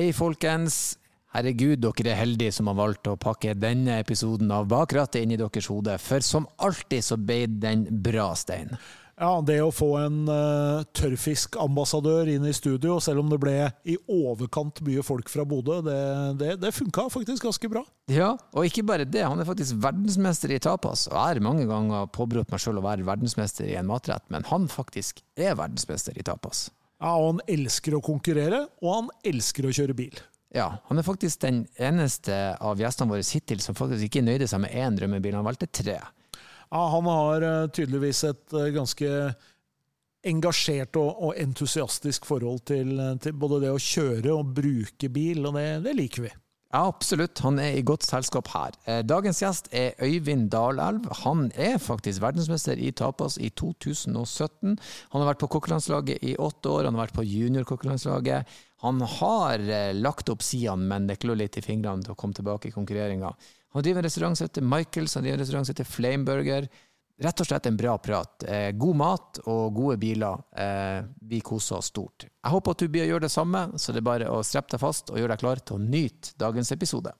Hei, folkens. Herregud, dere er heldige som har valgt å pakke denne episoden av Bakrattet inn i deres hode, for som alltid så beit den bra, Stein. Ja, det å få en uh, tørrfiskambassadør inn i studio, selv om det ble i overkant mye folk fra Bodø, det, det, det funka faktisk ganske bra. Ja, og ikke bare det, han er faktisk verdensmester i tapas. Og jeg har mange ganger påberopt meg sjøl å være verdensmester i en matrett, men han faktisk er verdensmester i tapas. Ja, og han elsker å konkurrere, og han elsker å kjøre bil. Ja, han er faktisk den eneste av gjestene våre hittil som faktisk ikke nøyde seg med én drømmebil, han valgte tre. Ja, han har uh, tydeligvis et uh, ganske engasjert og, og entusiastisk forhold til, uh, til, både det å kjøre og bruke bil, og det, det, liker vi. Ja, absolutt. Han er i godt selskap her. Dagens gjest er Øyvind Dalelv. Han er faktisk verdensmester i tapas i 2017. Han har vært på kokkelandslaget i åtte år, han har vært på juniorkokkelandslaget. Han har lagt opp sidene, men det klør litt i fingrene til å komme tilbake i konkurreringa. Han driver en restaurant som heter Michaels, han driver en restaurant som heter Flameburger. Rett og slett en bra prat. Eh, god mat og gode biler. Eh, vi koser oss stort. Jeg håper at du blir å gjøre det samme, så det er bare å streppe deg fast og gjøre deg klar til å nyte dagens episode.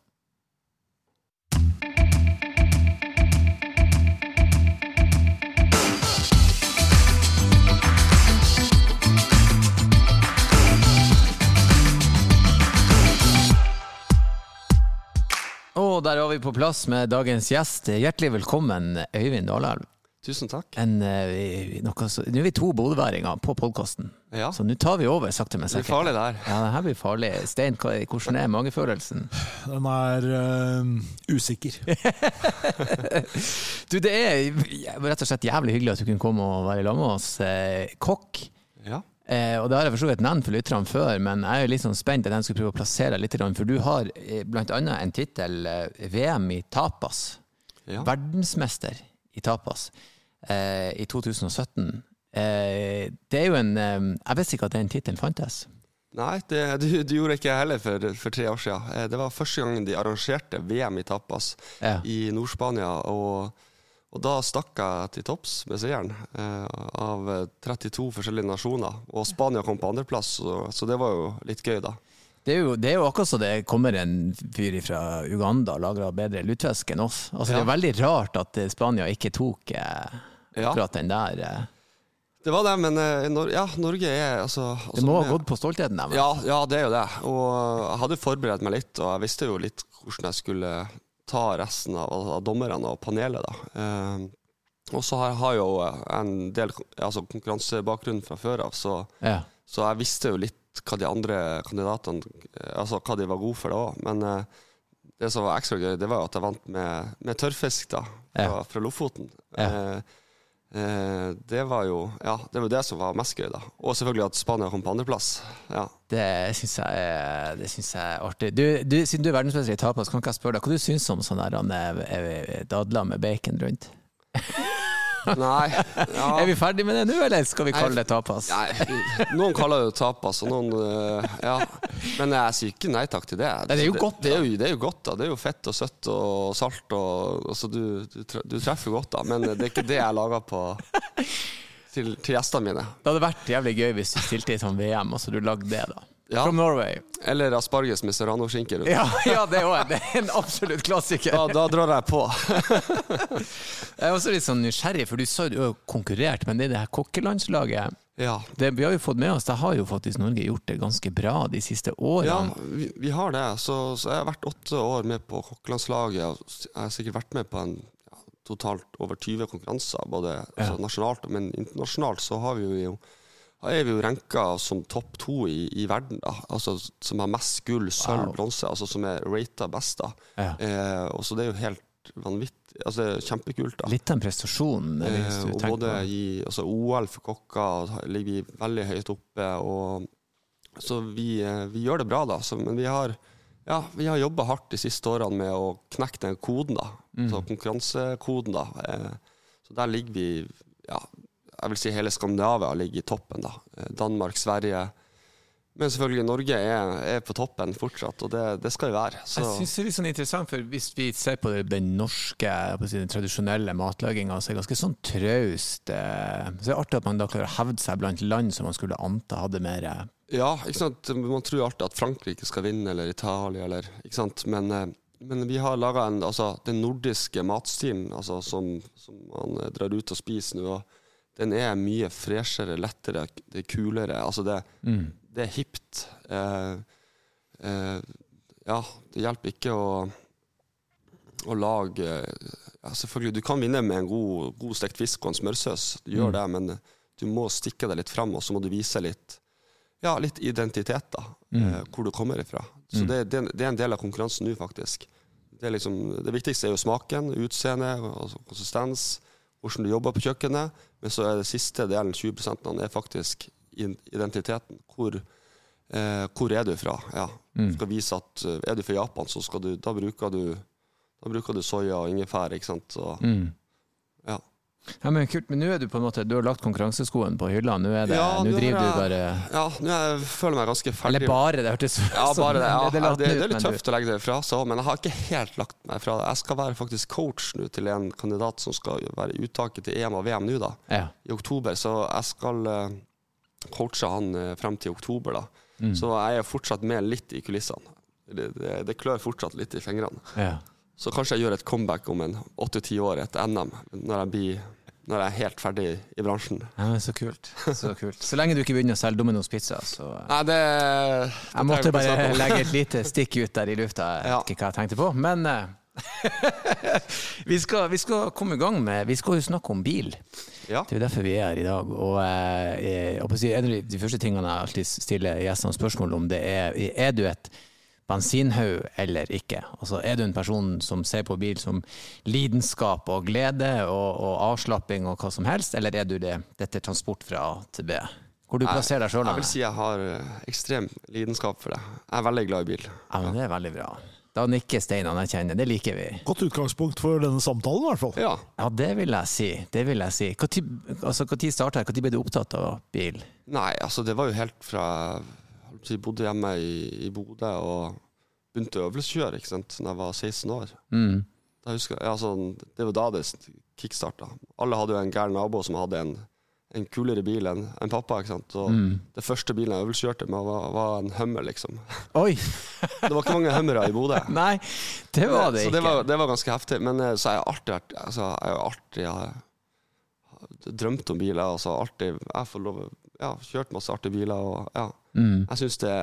Og der var vi på plass med dagens gjest. Hjertelig velkommen, Øyvind Dalelv. Tusen takk. En, uh, noe, nå er vi to bodøværinger på podkasten, ja. så nå tar vi over sakte, men sikkert. Det blir farlig der. Ja, det her blir farlig. Stein, hvordan er magefølelsen? Den er uh, usikker. du, det er rett og slett jævlig hyggelig at du kunne komme og være i lag med oss. Uh, kokk. Ja. Eh, og det har jeg for så vidt nevnt for lytterne før, men jeg er litt sånn spent at jeg skulle prøve å plassere deg litt, for du har bl.a. en tittel, eh, VM i tapas. Ja. Verdensmester i tapas eh, i 2017. Eh, det er jo en eh, Jeg visste ikke at den tittelen fantes. Nei, det, du, du, gjorde ikke jeg heller for, for, tre år siden. Det var første gangen de arrangerte VM i tapas ja. i Nord-Spania. og og da stakk jeg til topps med seieren eh, av 32 forskjellige nasjoner. Og Spania kom på andreplass, så, så det var jo litt gøy, da. Det er, jo, det er jo akkurat så det kommer en fyr fra Uganda og lager bedre lutefisk enn oss. Altså, ja. Det er veldig rart at Spania ikke tok eh, akkurat den der. Eh. Det var det, men eh, Nor ja, Norge er altså, altså Det må ha gått på stoltheten deres? Ja, ja, det er jo det. Og jeg hadde forberedt meg litt, og jeg visste jo litt hvordan jeg skulle ta resten av, av dommerne og panelet. da. Eh, og så har jeg jo en del altså konkurransebakgrunn fra før av, så, ja. så, jeg visste jo litt hva de andre kandidatene Altså hva de var gode for da òg. Men eh, det som var ekstra gøy, det var jo at jeg vant med, med tørrfisk da, fra, ja. fra Lofoten. Ja. Eh, Eh, det var jo ja, det var det som var mest gøy, da. Og selvfølgelig at Spania kom på andreplass. Ja. Det syns jeg, jeg, er artig. Du, du, siden du er verdensmester i tapas, kan ikke jeg spørre deg hva du syns om sånne eh, dadler med bacon rundt? Nei. Ja. Er vi ferdig med det nå, eller skal vi kalle det tapas? Nei, noen kaller det tapas, og noen uh, Ja. Men jeg sier ikke nei takk til det. det er jo godt, det, det, er jo, det, er jo, godt, da. Det er jo fett og søtt og salt og altså, du, du, du, treffer godt, da. Men det er ikke det jeg lager på til, til gjestene mine. Det hadde vært jævlig gøy hvis du stilte i sånn VM, og så du lagde det, da. Ja. From Norway. Eller asparges med serranoskinke rundt. Ja, ja, det er det er en absolutt klassiker. Da, da drar jeg på. jeg er også litt sånn nysgjerrig, for du sa du har konkurrert, men det er det her kokkelandslaget ja. Det, vi har jo fått med oss, det har jo faktisk Norge gjort det ganske bra de siste årene. Ja, vi, vi har det. Så, så, jeg har vært åtte år med på kokkelandslaget. Jeg har sikkert vært med på en ja, totalt over 20 konkurranser, både ja. altså, nasjonalt, men internasjonalt så har vi jo er vi jo ranka som topp to i, i, verden, da. Altså, som har mest gull, sølv, wow. bronse. Altså som er rata best. da. Ja. Eh, og så det er jo helt vanvittig. Altså, det er kjempekult. da. Litt av en prestasjon. Eh, og både på. i altså, OL for kokker ligger vi veldig høyt oppe. og Så vi, eh, vi gjør det bra, da. Så, men vi har ja, vi har jobba hardt de siste årene med å knekke den koden, da. Mm. Så konkurransekoden, da. Eh, så der ligger vi ja, jeg vil si hele Skandinavia ligger i toppen. da. Eh, Danmark, Sverige. Men selvfølgelig, Norge er, er på toppen fortsatt, og det, det skal jo være. Så. Jeg synes det er litt sånn interessant, for Hvis vi ser på den norske, si, den tradisjonelle matlaginga, så er det ganske sånn traust. Eh, så det er artig at man da klarer å hevde seg blant land som man skulle anta hadde mer Ja, ikke sant. Man tror alltid at Frankrike skal vinne, eller Italia, eller Ikke sant. Men, eh, men vi har laga altså, den nordiske matstilen altså, som, som, man eh, drar ut og spiser nå. Den er mye freshere, lettere, det er kulere. Altså, det, Mm. det er hipt. Eh, eh, ja, det hjelper ikke å, å lage ja, Selvfølgelig, du kan vinne med en god, god stekt fisk og en smørsaus, du gjør Mm. det, men du må stikke deg litt frem, og så må du vise litt ja, litt identitet, da. Mm. Eh, hvor du kommer ifra. Så Mm. det, det, det er en del av konkurransen nå, faktisk. Det, liksom, det viktigste er jo smaken, utseende, altså konsistens, hvordan du jobber på kjøkkenet. Men så er det siste delen, 20 er faktisk identiteten. Hvor, eh, hvor er du fra? Ja. Mm. skal vise at eh, er du fra Japan, så du, da bruker du da bruker du soya og ingefær, ikke sant. Så, Mm. Ja. Men kult, men nå er du på en måte Du har lagt konkurranseskoen på hylla. Nå, er det, Ja, nå driver jeg, du bare ja, nå jeg, føler jeg meg ganske ferdig. Eller bare, det hørtes Ja, bare det. Ja, det, det, det, er litt tøft å legge det fra seg men jeg har ikke helt lagt meg fra det. Jeg skal være faktisk coach nå til en kandidat som skal være uttaket til EM og VM nå, da, Ja. i oktober. Så jeg skal eh, coache han eh, frem til oktober, da. Mm. Så jeg er fortsatt med litt i kulissene. Det, det, det klør fortsatt litt i fingrene. ja. Så kanskje jeg gjør et comeback om en åtte-ti år et NM, når jeg, blir, når jeg er helt ferdig i bransjen. ja men så kult. Så kult. Så lenge du ikke begynner å selge Domino's pizza, så eh, Nei, det, det Jeg måtte bare legge et lite stikk ut der i lufta. Jeg vet ikke hva jeg tenkte på, men eh, vi, skal, vi skal komme i gang med Vi skal jo snakke om bil. Ja. Det er jo derfor vi er her i dag. Og eh, å si, en av de- de første tingene jeg alltid stiller gjestene spørsmål om, det er er du et bensinhaug eller ikke? Altså, er du en person som ser på bil som lidenskap og glede og, og avslapping og hva som helst, eller er du det, dette transport fra A til B? Hvor du plasserer deg sjøl? Jeg vil si jeg har eh, ekstrem lidenskap for det. Jeg er veldig glad i bil. Ja, men det er veldig bra. Da nikker Steinane, jeg kjenner. Det liker vi. Godt utgangspunkt for denne samtalen, i hvert fall. Ja. Ja, det vil jeg si. Det vil jeg si. Når altså, starta jeg? Når ble du opptatt av bil? Nei, altså det var jo helt fra på bodde hjemme i, i Bodø og begynte å øvelseskjøre ikke sant, da jeg var 16 år. Mm. Husker altså, det var da det kickstarta. Alle hadde jo en gæren nabo som hadde en, en kulere bil enn en pappa. ikke sant? Og Mm. Det første bilen jeg øvelseskjørte med, var, var en Hummer, liksom. Oi! Det var ikke mange Hummere i Bodø. Nei, det var det så ikke. det var, det var ganske heftig. Men eh, så har jeg alltid vært altså, Jeg har alltid jeg, drømt om biler. Altså, alltid, jeg får lov ja, kjørt masse artige biler. Og, ja, mm. jeg syns det,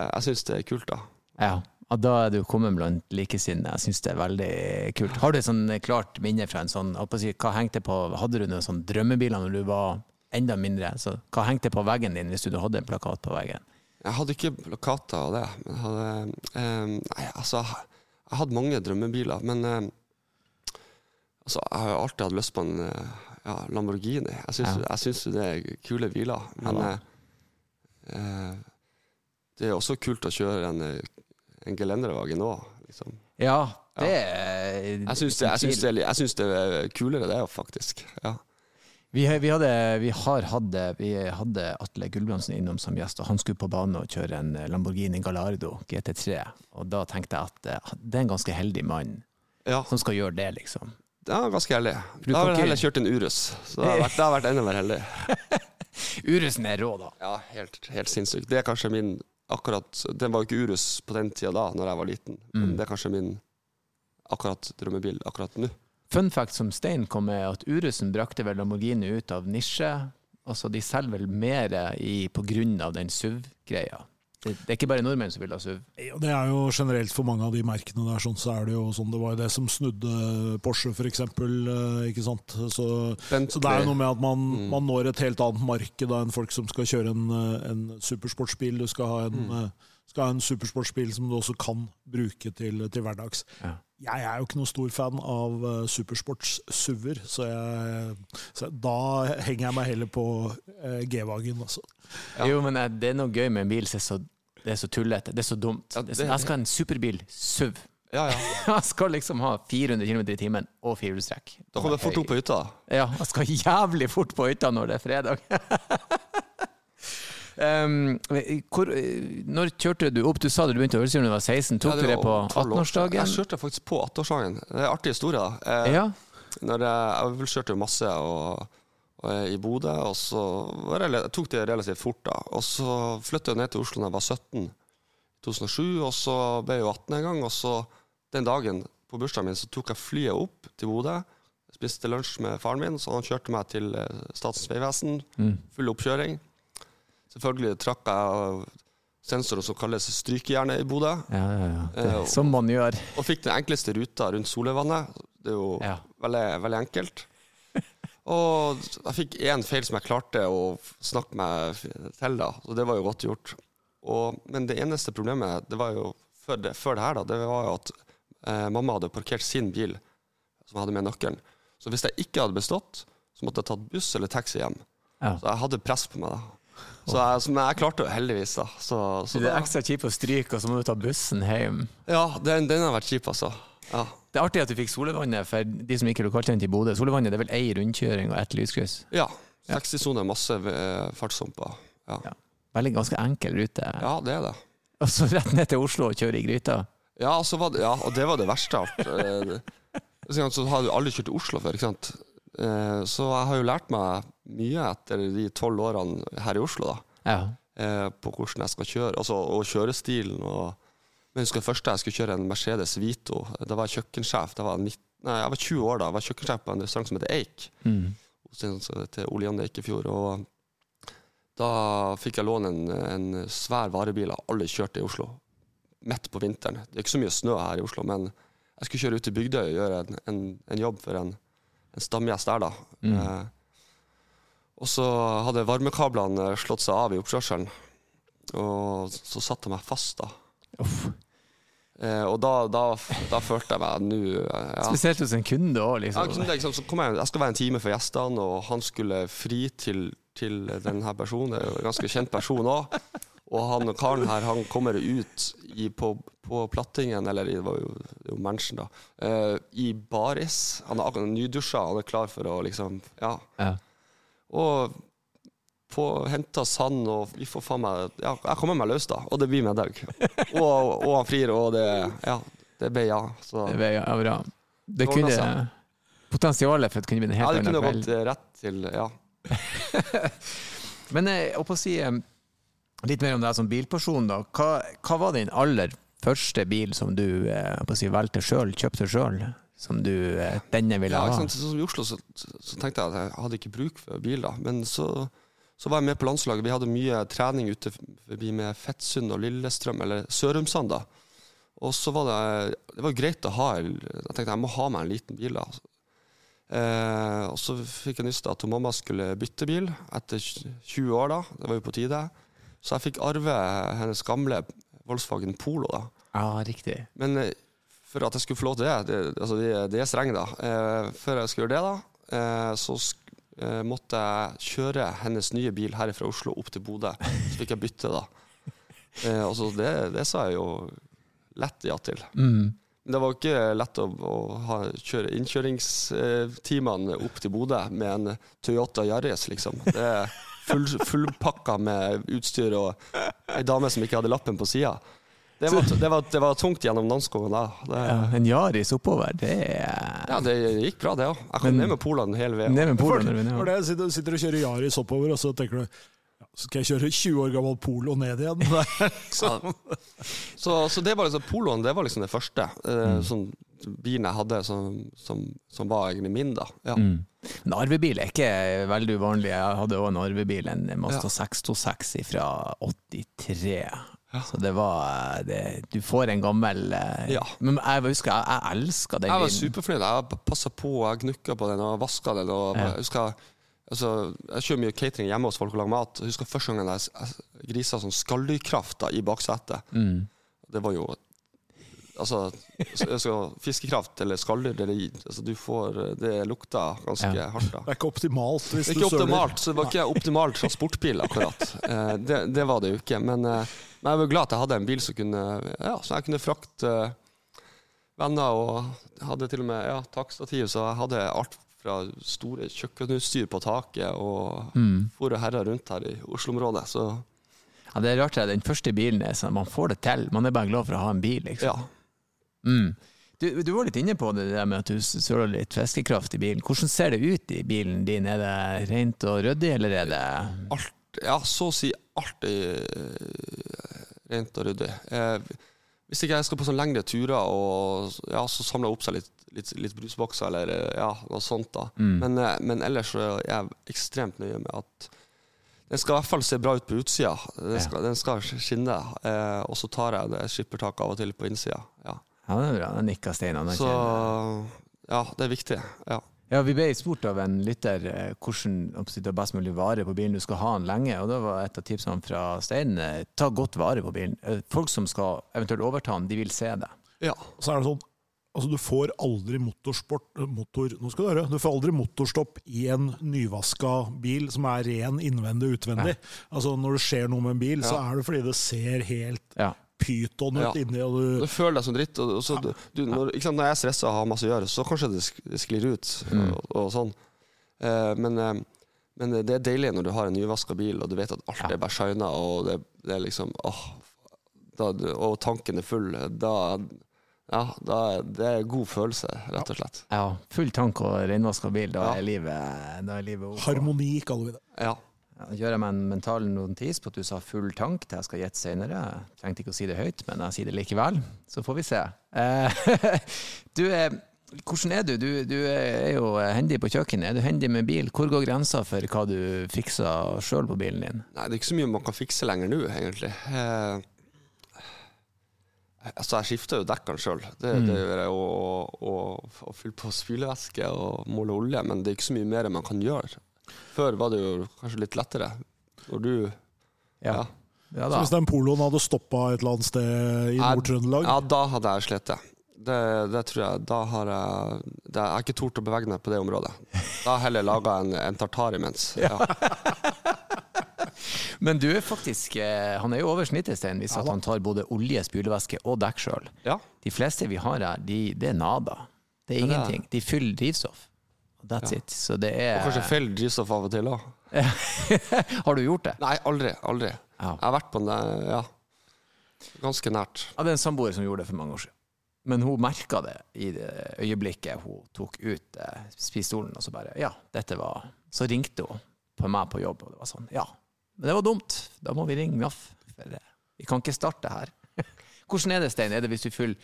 det er kult, da. Ja. Og da er du kommet blant likesinnede. Jeg syns det er veldig kult. Har du et sånn klart minne fra en sånn si, Hva hengte på Hadde du noen sånn drømmebiler når du var enda mindre? Så, hva hengte på veggen din hvis du hadde en plakat på veggen? Jeg hadde ikke plakater og det, men jeg hadde um, Nei, altså, jeg hadde mange drømmebiler, men um, altså, jeg har jo alltid hatt lyst på en eh, ja, Lamborghini. Jeg syns, Ja. det er kule biler, men Ja. eh, eh, det er også kult å kjøre en, eh, en gelendervagen òg, liksom. Ja, det er Jeg syns det, det, det er kulere, det, faktisk. Ja. Vi, vi, hadde, vi har hadde, vi hadde Atle Gulbrandsen innom som gjest, og han skulle på banen og kjøre en Lamborghini Gallardo GT3. Og da tenkte jeg at eh, det er en ganske heldig mann ja, som skal gjøre det, liksom. Er ganske heldig. du Da har jeg heller kjørt en Urus, så det har vært, det har vært enda mer heldig. Urusen er rå, da. Ja, helt, helt sinnssykt. Det er kanskje min akkurat Den var jo ikke Urus på den tida da, når jeg var liten, men Mm. det er kanskje min akkurat drømmebil akkurat nå. Fun fact som Stein kom med, at Urusen brakte vel Lamborghini ut av nisje. Altså, de selger vel mer i, på grunn av den SUV-greia. Det, det er ikke bare nordmenn som vil ha SUV. Ja, Det er jo generelt for mange av de merkene der, sånn, så er det jo sånn. Det var jo det som snudde Porsche, for eksempel. eh, Ikke sant? Så, så det er jo noe med at man, Mm. man når et helt annet marked enn folk som skal kjøre en, eh, en supersportsbil. Du skal ha en, Mm. eh, skal ha en supersportsbil som du også kan bruke til, til hverdags. Ja. Jeg er jo ikke noen stor fan av uh, supersports-SUV-er, så, så da henger jeg meg heller på G-Wagen. Altså. Ja. Jo, men det er noe gøy med en bil som er så, det er så tullete. Det er så dumt. Det sånn, jeg skal ha en superbil, SUV. Ja, ja. Jeg skal liksom ha 400 km i timen og firehjulstrekk. Da kommer du fort opp på hytta. Ja, jeg skal jævlig fort på hytta når det er fredag. um, hvor, når kjørte du opp? Du sa det du begynte å øvelseskjøre da du var 16. Tok Ja, du det på var 12 år. 18-årsdagen? Jeg kjørte faktisk på 18-årsdagen. Det er en artig historie. da. Jeg, Ja. jeg, jeg kjørte masse og, eh, i Bodø. Og så var jeg, tok det relativt fort, da. Og så flytta jeg ned til Oslo da jeg var 17 i 2007, og så ble jeg jo 18 en gang. Og så den dagen på bursdagen min så tok jeg flyet opp til Bodø. Spiste lunsj med faren min, så han kjørte meg til eh, Statens vegvesen. Mm. Full oppkjøring. Selvfølgelig trakk jeg sensorer som kalles strykejernet i Bodø. Ja, ja, ja. Det, Eh, og- som man gjør. Og fikk den enkleste ruta rundt Solørvannet. Det er jo Ja. veldig, veldig enkelt. Og jeg fikk én feil som jeg klarte å snakke meg til, da. Så det var jo godt gjort. Og, men det eneste problemet det var jo før det, før det her, da, det var jo at eh, mamma hadde parkert sin bil som hadde med nøkkelen. Så hvis jeg ikke hadde bestått, så måtte jeg tatt buss eller taxi hjem. Ja. Så jeg hadde press på meg, da. Så jeg, men jeg klarte det heldigvis, da. Så, så Så det er da ekstra kjipt å stryke, og så må du ta bussen hjem. ja, den, den har vært kjip, altså. Ja. Det er artig at du fikk Solevannet, for de som ikke er lokalkjent i Bodø. Solevannet det er vel ei rundkjøring og ett lyskryss. Ja. 60-sone, masse eh, fartshumper. Ja. Ja. Veldig ganske enkel rute. ja, det er det. Og så rett ned til Oslo og kjøre i gryta. Ja, det, ja, og det var det verste av alt. Eh, Så så har du aldri kjørt til Oslo før, ikke sant. Eh, Så jeg har jo lært meg mye etter de tolv årene her i Oslo, da. Ja. På hvordan jeg skal kjøre, altså, og kjørestilen. Og, men jeg husker det første jeg skulle kjøre en Mercedes Vito. Da var jeg kjøkkensjef. Var jeg, 19, nei, jeg var 20 år da. Jeg var kjøkkensjef på en restaurant som heter Eik. Mm. Til en som heter Ole Janne Eikefjord. Og da fikk jeg låne en, en svær varebil jeg aldri kjørt i Oslo. Midt på vinteren. Det er ikke så mye snø her i Oslo, men jeg skulle kjøre ut til Bygdøy og gjøre en, en, en jobb for en, en stamgjest der, da. Mm. Eh, og så hadde varmekablene slått seg av i oppkjørselen, og så satte jeg meg fast, da. Uff. Eh, og da, da, da følte jeg meg nå eh, ja. Spesielt hos en kunde òg, Ja, liksom. kunne, liksom, så kom jeg, jeg skal være en time for gjestene, og han skulle fri til, til denne personen. Er en ganske kjent person òg. Og han karen her han kommer ut i, på, på plattingen, eller det var jo, det mensen, da, eh, i baris. Han er akkurat nydusja, han er klar for å liksom Ja. Ja. Og få henta sand, og vi får faen meg Ja, jeg kommer meg løs, da. Og det blir middag. Og, og han frir, og det Ja, det ble ja. Så Det ble ja, bra. Det kunne Potensialet for at det kunne bli en ja, det kunne gått eh, rett til Ja. Men jeg holdt på å si eh, litt mer om deg som bilperson. da. Hva, hva var din aller første bil som du eh, si, valgte sjøl, kjøpte sjøl? Som du eh, Denne ville Ja, ha? ikke sant? Så som I Oslo så, så tenkte jeg at jeg hadde ikke bruk for bil, da. Men så, så var jeg med på landslaget. Vi hadde mye trening ute forbi med Fettsund og Lillestrøm, eller Sørumsand, da. Og så var det Det var greit å ha Jeg tenkte jeg må ha meg en liten bil, da. Eh, og så fikk jeg nyss at mamma skulle bytte bil etter 20 år, da. Det var jo på tide. Så jeg fikk arve hennes gamle Volkswagen Polo, da. Ja, riktig. Men eh, for at jeg skulle få lov til det, det, altså det, det er streng da. Eh, før jeg skulle gjøre det, da, eh, så sk eh, måtte jeg kjøre hennes nye bil her fra Oslo opp til Bodø. Så fikk jeg bytte, da. Uh, altså det, det sa jeg jo lett ja til. Mm. Det var ikke lett å, å ha, kjøre innkjøringstimene opp til Bodø med en Toyota Yaris, liksom. Det er full, fullpakka med utstyr og ei dame som ikke hadde lappen på sida. Det var, det, var, det var tungt gjennom Namsskogen da. Det, Ja, en Yaris oppover, det er ja, det gikk bra, det òg. Jeg kom Men- ned med Polaen hele veien. Ned med For, vi er for det sitter, sitter og kjører Yaris oppover, og så tenker du ja, så skal jeg kjøre 20 år gammel Polo ned igjen. så. er liksom- Så, så det var liksom Poloen det var liksom det første eh, sånn bilen jeg hadde som, som, som var egentlig min, da. Ja. Mm. En arvebil er ikke veldig uvanlig. Jeg hadde òg en arvebil, en Mazda Ja. 626 fra 83. Så det var det, Du får en gammel eh, Ja. Men jeg husker jeg, jeg elska den Jeg var superfornøyd. Jeg passa på, jeg gnukka på den og vaska den. Og Ja. jeg husker altså, Jeg kjører mye catering hjemme hos folk og lager mat. Jeg husker første gangen jeg, jeg grisa sånn skalldyrkraft i baksetet. Mm. Det var jo Altså, så, fiskekraft eller skalldyr, altså, du får Det lukta ganske Ja. hardt. da Det er ikke optimalt. Hvis Det er du ikke søler. optimalt, så det var ikke optimal transportbil, akkurat. Eh, det, det var det jo ikke. Men, eh, men jeg var glad at jeg hadde en bil som kunne Ja, så jeg kunne frakte eh, venner, og hadde til og med ja, takstativ, så jeg hadde alt fra store kjøkkenutstyr på taket og Mm. for og herrer rundt her i Oslo-området. Så Ja, det er rart, det. den første bilen er sånn, man får det til. Man er bare glad for å ha en bil, liksom. ja. Mm. Du, du var litt inne på det der med at du søler litt fiskekraft i bilen. Hvordan ser det ut i bilen din? Er det rent og ryddig, eller er det Alt, ja, så å si alt eh, rent og ryddig. Eh, hvis ikke jeg skal på sånne lengre turer, og ja, så samler jeg opp seg litt, litt, litt brusbokser eller eh, ja, noe sånt. da. Mm. Men, eh, men ellers så er jeg ekstremt nøye med at den skal i hvert fall se bra ut på utsida. Den Ja. skal, den skal skinne. Eh, og så tar jeg det skippertaket av og til på innsida. Ja. Ja, det er bra. Da nikker Stein. er Så ja, det er viktig. Ja. Ja, Vi ble spurt av en lytter eh, hvordan du tar best mulig vare på bilen. Du skal ha den lenge. og Da var et av tipsene fra Stein eh, ta godt vare på bilen. Eh, Folk som skal eventuelt overta den, de vil se det. ja. Så er det sånn Altså, du får aldri motorsport motor, Nå skal du høre. Du får aldri motorstopp i en nyvaska bil som er ren innvendig og utvendig. Altså, når det skjer noe med en bil, så er det fordi det ser helt Ja. Pyton ut Ja. inni, og du Du føler deg som dritt. Og, så, ja. du, når, ikke sant, når jeg er stressa og har masse å gjøre, så kanskje det sklir ut. Mm. Og, og sånn. Eh, men, eh, men det er deilig når du har en nyvaska bil, og du vet at alt Ja. er bare shina, og det, det er liksom åh, da, Og tanken er full. Da, ja, da er det er god følelse, rett og slett. Ja, Full tank og reinvaska bil, da Ja. er livet, da er livet ok. Harmoni, kaller vi det. Ja. Gjør jeg meg en mental notis på at du sa full tank til jeg skal gjette senere. Jeg trengte ikke å si det høyt, men jeg sier det likevel. Så får vi se. Eh, du, eh, hvordan er du? du? Du er jo hendig på kjøkkenet. Er du hendig med bil? Hvor går grensa for hva du fikser sjøl på bilen din? Nei, det er ikke så mye man kan fikse lenger nå, egentlig. Eh, altså, jeg skifter jo dekkene sjøl. Det, Mm. det gjør jeg. Og, og, og på spylevæske og måle olje. Men det er ikke så mye mer man kan gjøre. Før var det jo kanskje litt lettere. Når du Ja, Ja. ja Så hvis den poloen hadde stoppa et eller annet sted i Nord-Trøndelag Ja, da hadde jeg slitt. Det, det tror jeg. Da har jeg det, Jeg har ikke tort å bevege meg på det området. Da har jeg heller laga en, en tartar imens. Ja. Men du er faktisk eh, Han er jo over snittet, Stein, hvis Ja han tar både olje, spylevæske og dekk sjøl. ja. De fleste vi har her, de, det er nada. Det er det er- ingenting. De fyller drivstoff. That's Ja. it. Så det er Og kanskje feil drivstoff av og til òg. Har du gjort det? Nei, aldri. Aldri. Ja. Jeg har vært på den, ja. Ganske nært. Jeg hadde en samboer som gjorde det for mange år siden. Men hun merka det i det øyeblikket hun tok ut eh, pistolen, og så bare Ja, dette var Så ringte hun på meg på jobb, og det var sånn Ja, men det var dumt. Da må vi ringe NAF. For eh, vi kan ikke starte her. Hvordan er det, Stein? Er det hvis du fyller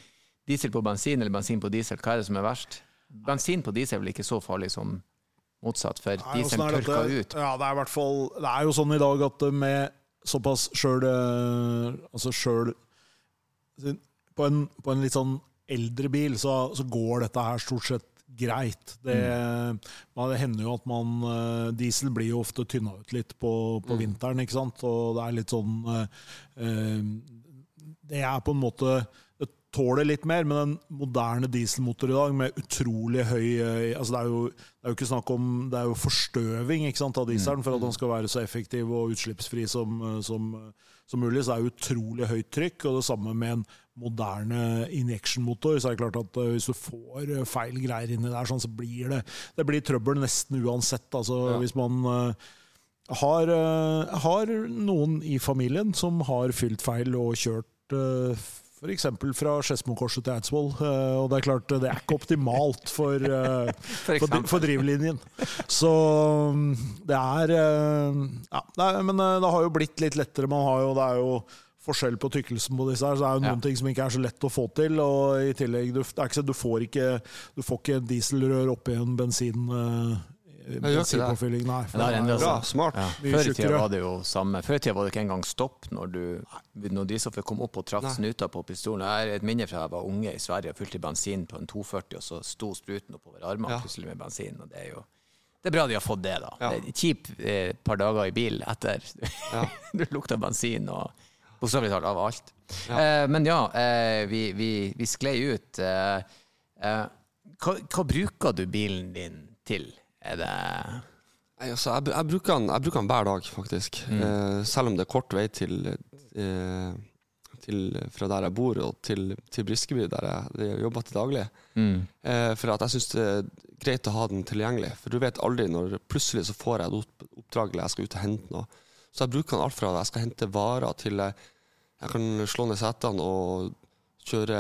diesel på bensin eller bensin på diesel? Hva er det som er verst? Bensin på diesel er vel ikke så farlig som motsatt, for Nei, diesel er tørker ut. Ja, det er i hvert fall Det er jo sånn i dag at med såpass sjøl Altså sjøl på, en- på en litt sånn eldre bil, så, så går dette her stort sett greit. Det, mm. det hender jo at man eh, Diesel blir jo ofte tynna ut litt på, på Mm. vinteren, ikke sant. Og det er litt sånn eh, eh, Det er på en måte tåler litt mer, men en moderne dieselmotor i dag med utrolig høy eh, altså det, er jo, det er jo ikke snakk om Det er jo forstøving sant, av dieselen for at den skal være så effektiv og utslippsfri som, eh, som, som mulig. Så det er jo utrolig høyt trykk. Og det samme med en moderne injection-motor. Så er det klart at eh, hvis du får eh, feil greier inni der, sånn, så blir det, det blir trøbbel nesten uansett. Altså, Ja. Hvis man eh, har, eh, har noen i familien som har fylt feil og kjørt F.eks. fra Skedsmokorset til Eidsvoll. eh, og det er klart, det er ikke optimalt for, eh, For for, for drivlinjen. Så mm, det er eh, Ja, det er, men det har jo blitt litt lettere. Man har jo, det er jo forskjell på tykkelsen på disse her, så det er jo noen Ja. ting som ikke er så lett å få til. Og i tillegg, du, det er ikke så, du får ikke du får ikke dieselrør oppi en bensin uh. Bensinpåfylling. Nei, for det er Bra, smart. Ja. Før i tida var det jo samme. Før i tida var det ikke engang stopp når, du, når drivstoffet kom opp og traff snuta på pistolen. Jeg har et minne fra jeg var unge i Sverige og fylte bensin på en 240, og så sto spruten oppover armene Ja. plutselig med bensin. Og det er jo det er bra de har fått det, da. Ja. Det er kjip eh, par dager i bil etter Ja. du lukta bensin og bokstavelig talt av alt. Ja. Eh, men ja, eh, vi, vi, vi sklei ut. Eh, eh, hva, hva bruker du bilen din til? Er det Nei, altså, jeg, jeg, bruker den, jeg bruker den hver dag, faktisk. Mm. Eh, selv om det er kort vei til, eh, til fra der jeg bor og til, til Briskeby, der jeg, jeg jobber til daglig. mm. Eh, for jeg syns det er greit å ha den tilgjengelig. For du vet aldri når plutselig så får jeg et oppdrag eller jeg skal ut og hente noe. Så jeg bruker den alt fra jeg skal hente varer til jeg kan slå ned setene og kjøre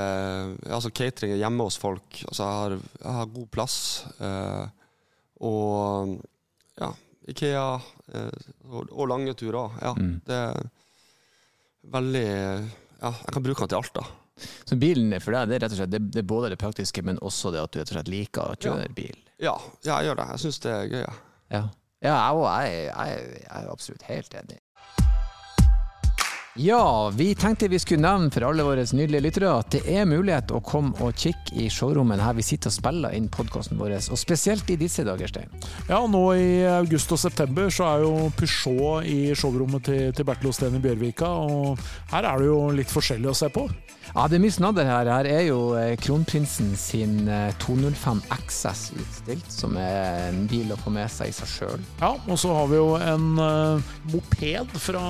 altså catering hjemme hos folk. Altså jeg har, jeg har god plass. Eh, og ja, Ikea eh, og, og lange turer. Ja, Mm. det er veldig Ja, jeg kan bruke den til alt, da. Så bilen for deg, det er rett og slett det, det er både det praktiske, men også det at du rett og slett liker å kjøre bil. Ja, ja jeg gjør det. Jeg syns det er gøy. Ja. Ja, ja jeg, òg. jeg, jeg, jeg er absolutt helt enig. Ja, vi tenkte vi skulle nevne for alle våre nydelige lyttere at det er mulighet å komme og kikke i showrommet her vi sitter og spiller inn podkasten vår, og spesielt i disse dager, Stein. Ja, nå i august og september så er jo Peugeot i showrommet til, til Bertil Osten i Bjørvika, og her er det jo litt forskjellig å se på. Ja, det er mye snadder her. Her er jo eh, kronprinsen sin eh, 205 XS utstilt, som er en bil å få med seg i seg sjøl. Ja, og så har vi jo en uh, moped fra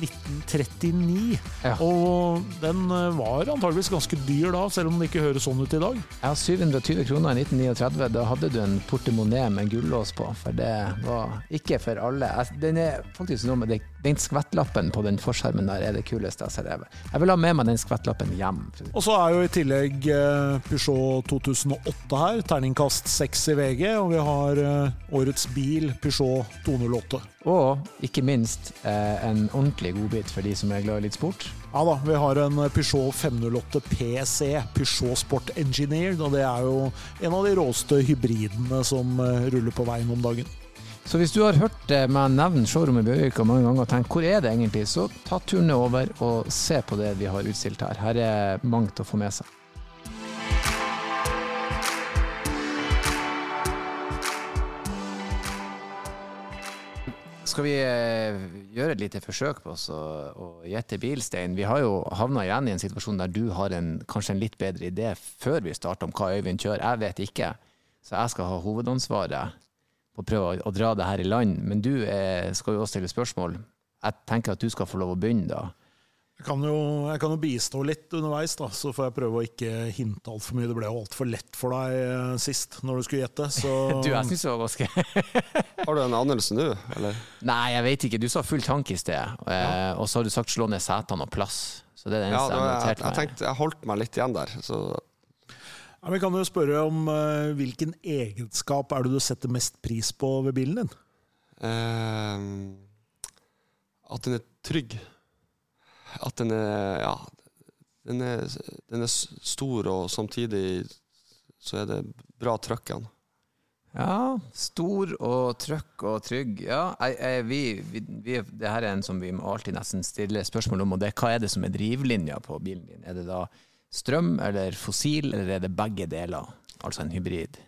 1939, Ja. og den eh, var antageligvis ganske dyr da, selv om den ikke høres sånn ut i dag. Ja, 720 kroner i 1939. Da hadde du en portemonee med gullås på, for det var ikke for alle. Den er faktisk noe med det, den skvettlappen på den forskjermen der er det kuleste jeg har sett. Jeg vil ha med meg den skvettlappen hjem. Og så er jo i tillegg eh, Peugeot 2008 her, terningkast 6 i VG, og vi har eh, årets bil, Peugeot 208. Og ikke minst eh, en ordentlig godbit for de som er glad i litt sport. Ja da, vi har en Peugeot 508 PSE, Peugeot Sport Engineered, og det er jo en av de råeste hybridene som ruller på veien om dagen. Så hvis du har hørt eh, meg nevne showrommet i Bjørvika mange ganger og tenkt hvor er det egentlig, så ta turen over og se på det vi har utstilt her. Her er mangt å få med seg. Skal vi eh, gjøre et lite forsøk på oss å, gjette bilstein? Vi har jo havna igjen i en situasjon der du har en, kanskje en litt bedre idé før vi starter om hva Øyvind kjører. Jeg vet ikke, så jeg skal ha hovedansvaret på å prøve å, dra det her i land. Men du er, skal jo også stille spørsmål. Jeg tenker at du skal få lov å begynne da. Jeg kan, jo, jeg kan jo bistå litt underveis, da, så får jeg prøve å ikke hinte altfor mye. Det ble jo altfor lett for deg eh, sist, når du skulle gjette. Så Du, jeg synes det var ganske Har du en anelse nå, eller? Nei, jeg vet ikke. Du sa full tank i sted, ja. og så har du sagt slå ned setene og plass. Så det er det Ja, eneste var, jeg har notert meg. jeg tenkte Jeg holdt meg litt igjen der. Så ja, Vi kan jo spørre om uh, hvilken egenskap er det du setter mest pris på ved bilen din? Uh, At den er trygg. At den er Ja. Den er, den er stor, og samtidig så er det bra trøkk i den. Ja, stor og trøkk og trygg. Ja, jeg, jeg, vi, vi, vi, det her er en som vi må alltid nesten stille spørsmål om, og det er hva er det som er drivlinja på bilen din? Er det da strøm eller fossil, eller er det begge deler? Altså en hybrid?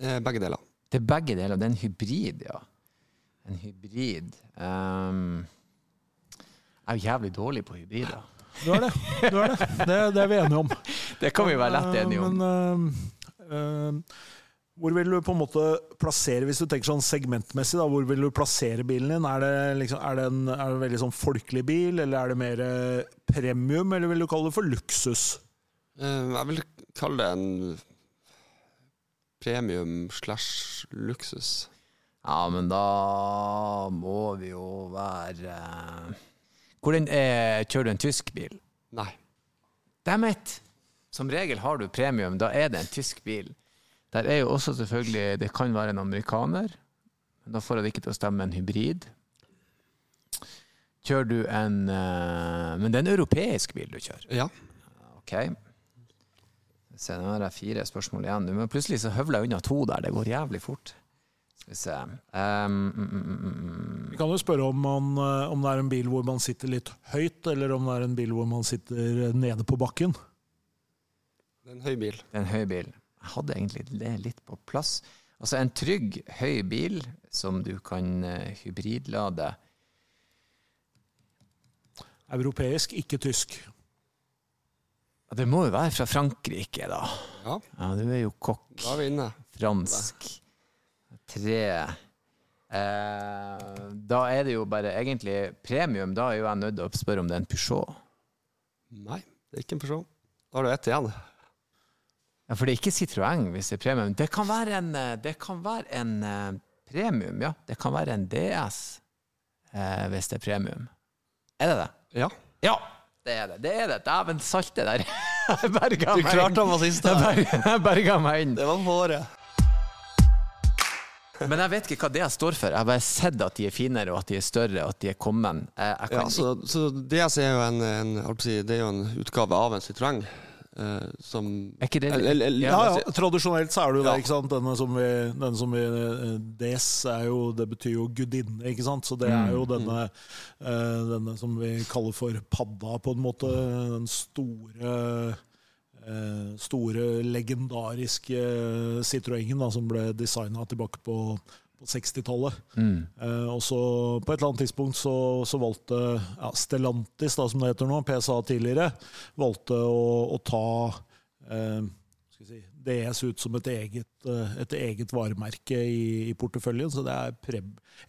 Eh, begge deler. Det er begge deler. Det er en hybrid, ja. En hybrid. um, jeg er jo jævlig dårlig på hybrider. Du er det. Du er det. det. Det er vi enige om. Det kan vi være lett enige om. Men uh, uh, hvor vil du på en måte plassere, hvis du tenker sånn segmentmessig, da, hvor vil du plassere bilen din? Er det, liksom, er det en er det en veldig sånn folkelig bil, eller er det mer eh, premium, eller vil du kalle det for luksus? Eh, jeg vil kalle det en premium slash luksus. Ja, men da må vi jo være Hvordan er, Kjører du en tysk bil? Nei. Dammit! Som regel har du premium, da er det en tysk bil. Der er jo også selvfølgelig Det kan være en amerikaner, men da får jeg det ikke til å stemme en hybrid. Kjører du en eh, Men det er en europeisk bil du kjører. Ja. OK. Se, nå har jeg fire spørsmål igjen. Men plutselig så høvler jeg unna to der. Det går jævlig fort. Skal vi se um, mm, mm. Vi kan jo spørre om, man, eh, om det er en bil hvor man sitter litt høyt, eller om det er en bil hvor man sitter nede på bakken. Det er en høy bil. Det er en høy bil. Jeg hadde egentlig det litt på plass. Altså en trygg, høy bil som du kan eh, hybridlade. Europeisk, ikke tysk. Ja, Det må jo være fra Frankrike, da. Ja, Ja, du er jo kokk. da er vi inne. Fransk. Tre. Eh, da er det jo bare egentlig premium. Da er jo jeg nødt til å spørre om det er en Peugeot. Nei, det er ikke en Peugeot. Da har du ett igjen. Ja, For det er ikke Citroën hvis det er premium. Det kan være en, eh, det kan være en eh, premium, ja. Det kan være en DS eh, hvis det er premium. Er det det? Ja. Ja, det er det. Det er det. Dæven salte der. Jeg berga Du meg klarte inn. han på siste. Jeg berga- Jeg berga meg inn. Det var håret. Men jeg vet ikke hva det står for. Jeg har bare sett at de er finere, og at de er større, og at de er kommet. Jeg, jeg Ja, så, så DS er jo en, en, jeg det er jo en utgave av en Citroën. Eh, som Er ikke det eller- eller- eller- Ja, ja, Tradisjonelt så er det jo det. Ikke sant? Denne som vi, denne som vi eh, Des er jo, det betyr jo gudinne, ikke sant? Så det er jo denne, uh, denne som vi kaller for padda, på en måte. Den store uh, Store, legendariske Citroën da, som ble designa tilbake på, på 60-tallet. Mm. Eh, og så På et eller annet tidspunkt så, så valgte ja, Stellantis, da, som det heter nå, PSA tidligere, valgte å, å ta eh, si, DS ut som et eget, eh, et eget varemerke i, i porteføljen. Så det er pre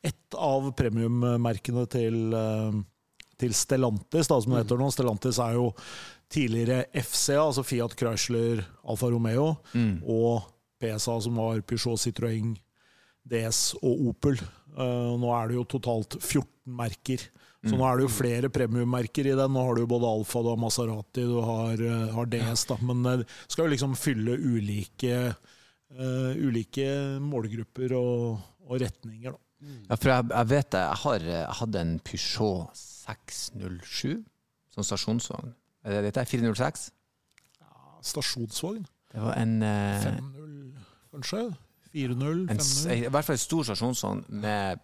et av premiummerkene til, eh, til Stellantis, da, som det heter nå. Stellantis er jo tidligere FCA, altså Fiat Chrysler Alfa Romeo, Mm. og PSA, som var Peugeot Citroën DS og Opel. Eh, nå er det jo totalt 14 merker. Så nå er det jo flere premiummerker i den. Nå har du både Alfa, du har Maserati, du har, eh, har DS. da, Men det skal jo liksom fylle ulike, uh, ulike målgrupper og, og retninger. da. Ja, for jeg, jeg vet det. Jeg har jeg hadde en Peugeot 607 som stasjonsvogn. Er det dette? 406? Stasjonsvogn. Det var en uh, 5-0, kanskje? 4-0? 5-0? I hvert fall en stor stasjonsvogn med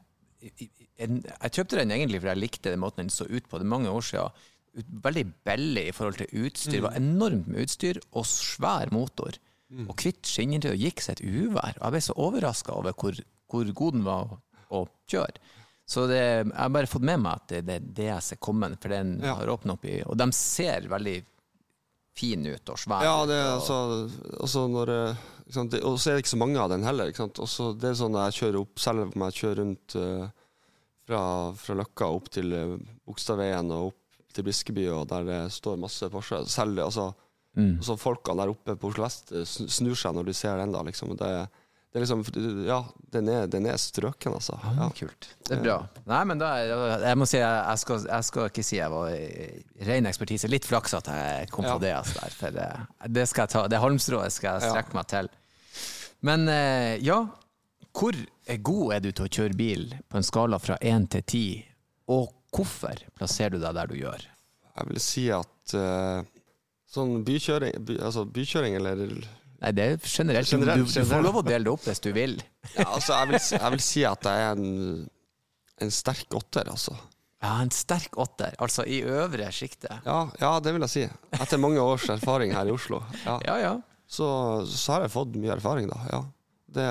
en, Jeg kjøpte den egentlig fordi jeg likte den måten den så ut på. Det er mange år siden. Ut- Veldig billig i forhold til utstyr. Det var enormt med utstyr og svær motor. Og hvitt skinneritt og gikk seg et uvær. Og jeg ble så overraska over hvor, hvor god den var å, å kjøre. Så det, jeg har bare fått med meg at det, det er DS er kommet, for den Ja. har åpna opp i Og de ser veldig fine ut og svære Ja, det er altså, altså når eh, sant, det, Og så er det ikke så mange av den heller. Også det er sånn jeg kjører opp, selv om jeg kjører rundt uh, fra, fra Løkka opp til uh, Bogstadveien og opp til Briskeby, og der det står masse Porsche Selv altså, Mm. altså folkene der oppe på Oslo vest snur seg når de ser den. da liksom. Det, det er liksom Ja, den er, den er strøken, altså. Ja, Ja. Kult. Det er bra. Nei, men da jeg må si, jeg, skal, jeg skal ikke si jeg var ren ekspertise. Litt flaks at jeg kom på Ja. det. Altså, der, for det, det skal jeg ta. Det halmstrået skal jeg Ja. strekke meg til. Men eh, ja, hvor god er du til å kjøre bil på en skala fra én til ti? Og hvorfor plasserer du deg der du gjør? Jeg vil si at eh, sånn bykjøring, by, altså bykjøring eller Nei, det er generelt. Generelt, du, du får lov å dele det opp hvis du vil. Ja, altså, jeg vil, jeg vil si at jeg er en, en sterk åtter, altså. Ja, En sterk åtter, altså i øvre sjiktet. Ja, ja, det vil jeg si. Etter mange års erfaring her i Oslo. Ja. Ja, ja. Så, så har jeg fått mye erfaring, da. Ja. Det,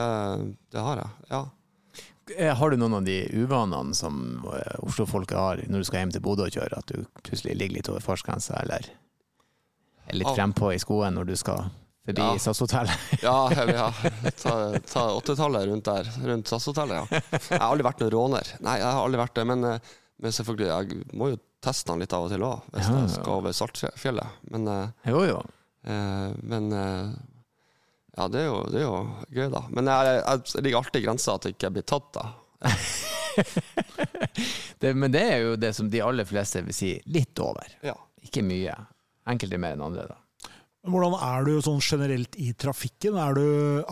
det har jeg. Ja. Eh, Har du noen av de uvanene som eh, Oslo-folket har når du skal hjem til Bodø og kjøre? At du plutselig ligger litt over fartsgrensa, eller er litt Ja. frempå i skoen når du skal forbi Ja. SAS-hotellet? Ja, ja. Ta, ta 80-tallet rundt der. Rundt SAS-hotellet, ja. Jeg har aldri vært noen råner. Nei, jeg har aldri vært det. Men, eh, men selvfølgelig, jeg må jo teste den litt av og til òg, hvis Ja, jeg skal over Saltfjellet. Men, eh, Jo, jo. eh, men ja, det er, jo, det er jo gøy, da. Men jeg, jeg ligger alltid i grensa at jeg ikke blir tatt, da. Det, men det er jo det som de aller fleste vil si litt over. Ja. Ikke mye. Enkelte mer enn andre, da. Men Hvordan er du sånn generelt i trafikken? Du,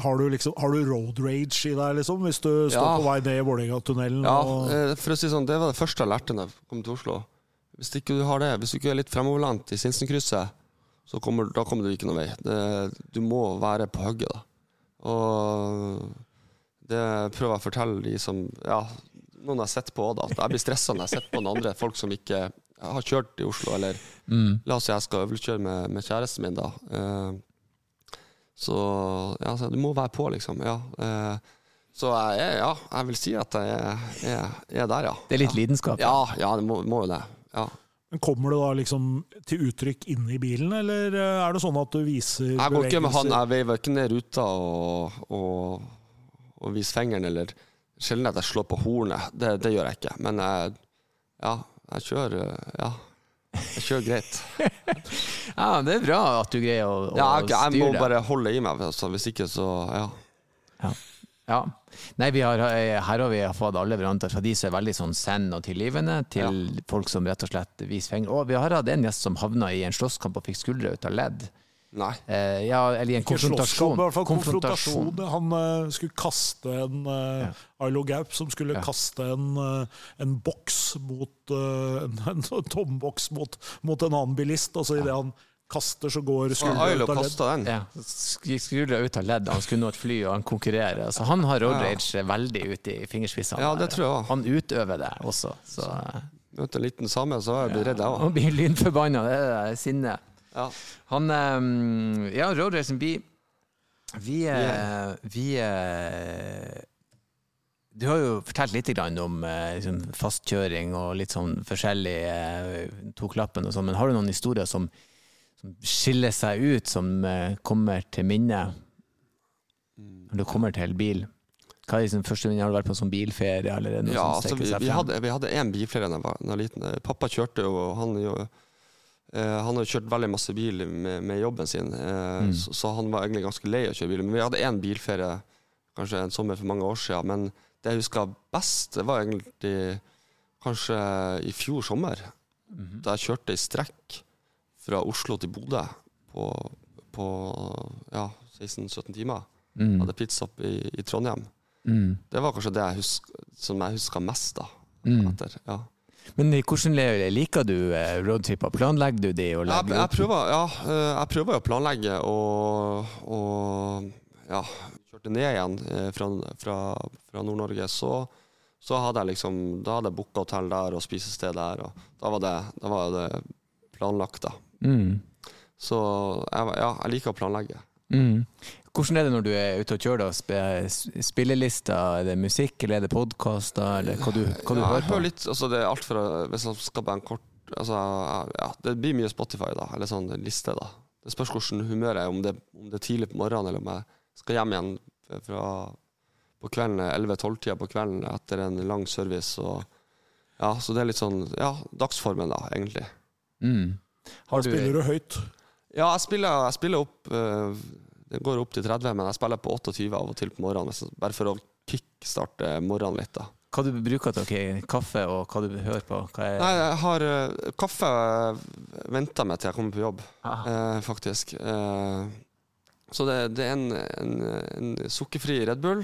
har, du liksom, har du road rage i deg, liksom, hvis du står Ja. på vei ned i Vålerenga-tunnelen? Ja, og- eh, for å si sånn, det var det første jeg lærte da jeg kom til Oslo. Hvis ikke du har det, hvis du ikke er litt fremoverlent i Sinsenkrysset, så kommer, da kommer du ikke noen vei. Det, du må være på hugget, da. Og det prøver jeg å fortelle de som Ja, noen jeg har sett på òg, da. at Jeg blir stressa når jeg sett på noen andre folk som ikke har kjørt i Oslo, eller Mm. La oss si jeg skal øvelseskjøre med, med kjæresten min, da. Eh, så ja, så du må være på, liksom. Ja. Eh, så jeg, er- ja, jeg vil si at jeg er, er, er der, ja. Det er litt lidenskap. Ja, ja, det må, må jo det. Ja. Men Kommer det da liksom til uttrykk inne i bilen, eller eh, er det sånn at du viser Jeg går ikke med han, jeg veiver ikke ned ruta og, og, og viser fingeren, eller sjelden at jeg slår på hornet. Det, det gjør jeg ikke. Men jeg, ja, jeg kjører Ja. Jeg kjører greit. Ja, det er bra at du greier å, å Ja, jeg, jeg må det. bare holde i meg, altså. hvis ikke så ja. Ja. Nei, vi har, eh, her har vi fått alle varianter, fra de som er veldig sånn send og tilgivende, til folk som rett og slett viser fingre. Og vi har hatt en gjest som havna i en slåsskamp og fikk skuldra ut av ledd. Nei. Eh, ja, eller i en konfrontasjon. i hvert fall konfrontasjon. Han uh, skulle kaste en uh, Ailo Gaup som skulle Ja. kaste en, uh, en boks mot uh, en, en tomboks mot, mot en annen bilist. Og så idet han kaster, så går skuldra ut av ledd. den. Ja, skuldra ut av ledd. Han skulle nå et fly, og han konkurrerer. Så han har road Ja. rage veldig ute i fingerspissene. Ja, det tror jeg også. Han utøver det også. Så Møter en liten same, så var jeg blitt redd, jeg òg. blir lynforbanna. Det er sinnet. Ja. Han um, Ja, road racing, vi Vi, yeah. vi uh, Du har jo fortalt litt om eh, liksom fastkjøring og litt sånn forskjellig uh, tok lappen og sånn, men har du noen historier som, som skiller seg ut, som uh, kommer til minne når du kommer til bil? Hva er liksom første minne? Har du vært på en sånn bilferie? Er Ja, altså, vi, vi, hadde, vi hadde én bilferie da jeg var, liten. Pappa kjørte jo, og han jo eh, Han har kjørt veldig masse bil med, med jobben sin, eh, Mm. så, så han var egentlig ganske lei av å kjøre bil. Men vi hadde én bilferie kanskje en sommer for mange år siden. Men det jeg husker best, det var egentlig kanskje i fjor sommer. Mhm. Da jeg kjørte i strekk fra Oslo til Bodø på, på ja, 16-17 timer. Mm. Hadde pitstop i, i Trondheim. Mm. Det var kanskje det jeg husker, som jeg husker mest. da Mm. etter, ja. Men hvordan liker du eh, roadtripper? Planlegger du de? Jeg, jeg, prøver, ja, eh, jeg prøver å planlegge og, og ja, kjørte ned igjen eh, fra, fra, fra Nord-Norge, så, så hadde jeg liksom Da hadde jeg booka hotell der og spisested der, og da var det, da var det planlagt, da. Mm. Så jeg, ja, jeg liker å planlegge. Mm. Hvordan er det når du er ute og kjører? da? Spillelister, er det musikk, eller er det podkaster, eller hva du, hva du ja, jeg hører på? hører litt, altså det er alt fra Hvis jeg skal på en kort altså, ja, Det blir mye Spotify, da, eller sånn liste. da Det spørs hvordan humøret er, om det, om det er tidlig på morgenen, eller om jeg skal hjem igjen fra på kvelden 11-12-tida på kvelden etter en lang service. Og, ja, så det er litt sånn Ja, dagsformen, da, egentlig. Mm. Har du, Spiller du høyt? Ja, jeg spiller, jeg spiller opp eh, Det går opp til 30, men jeg spiller på 28 av og til på morgenen. Bare for å kickstarte morgenen litt, da. hva du bruker til ok, kaffe, og hva du hører på? Nei, jeg har uh, kaffe venter meg til jeg kommer på jobb, Ah. eh, faktisk. Uh, så det, det er en, en, en sukkerfri Red Bull,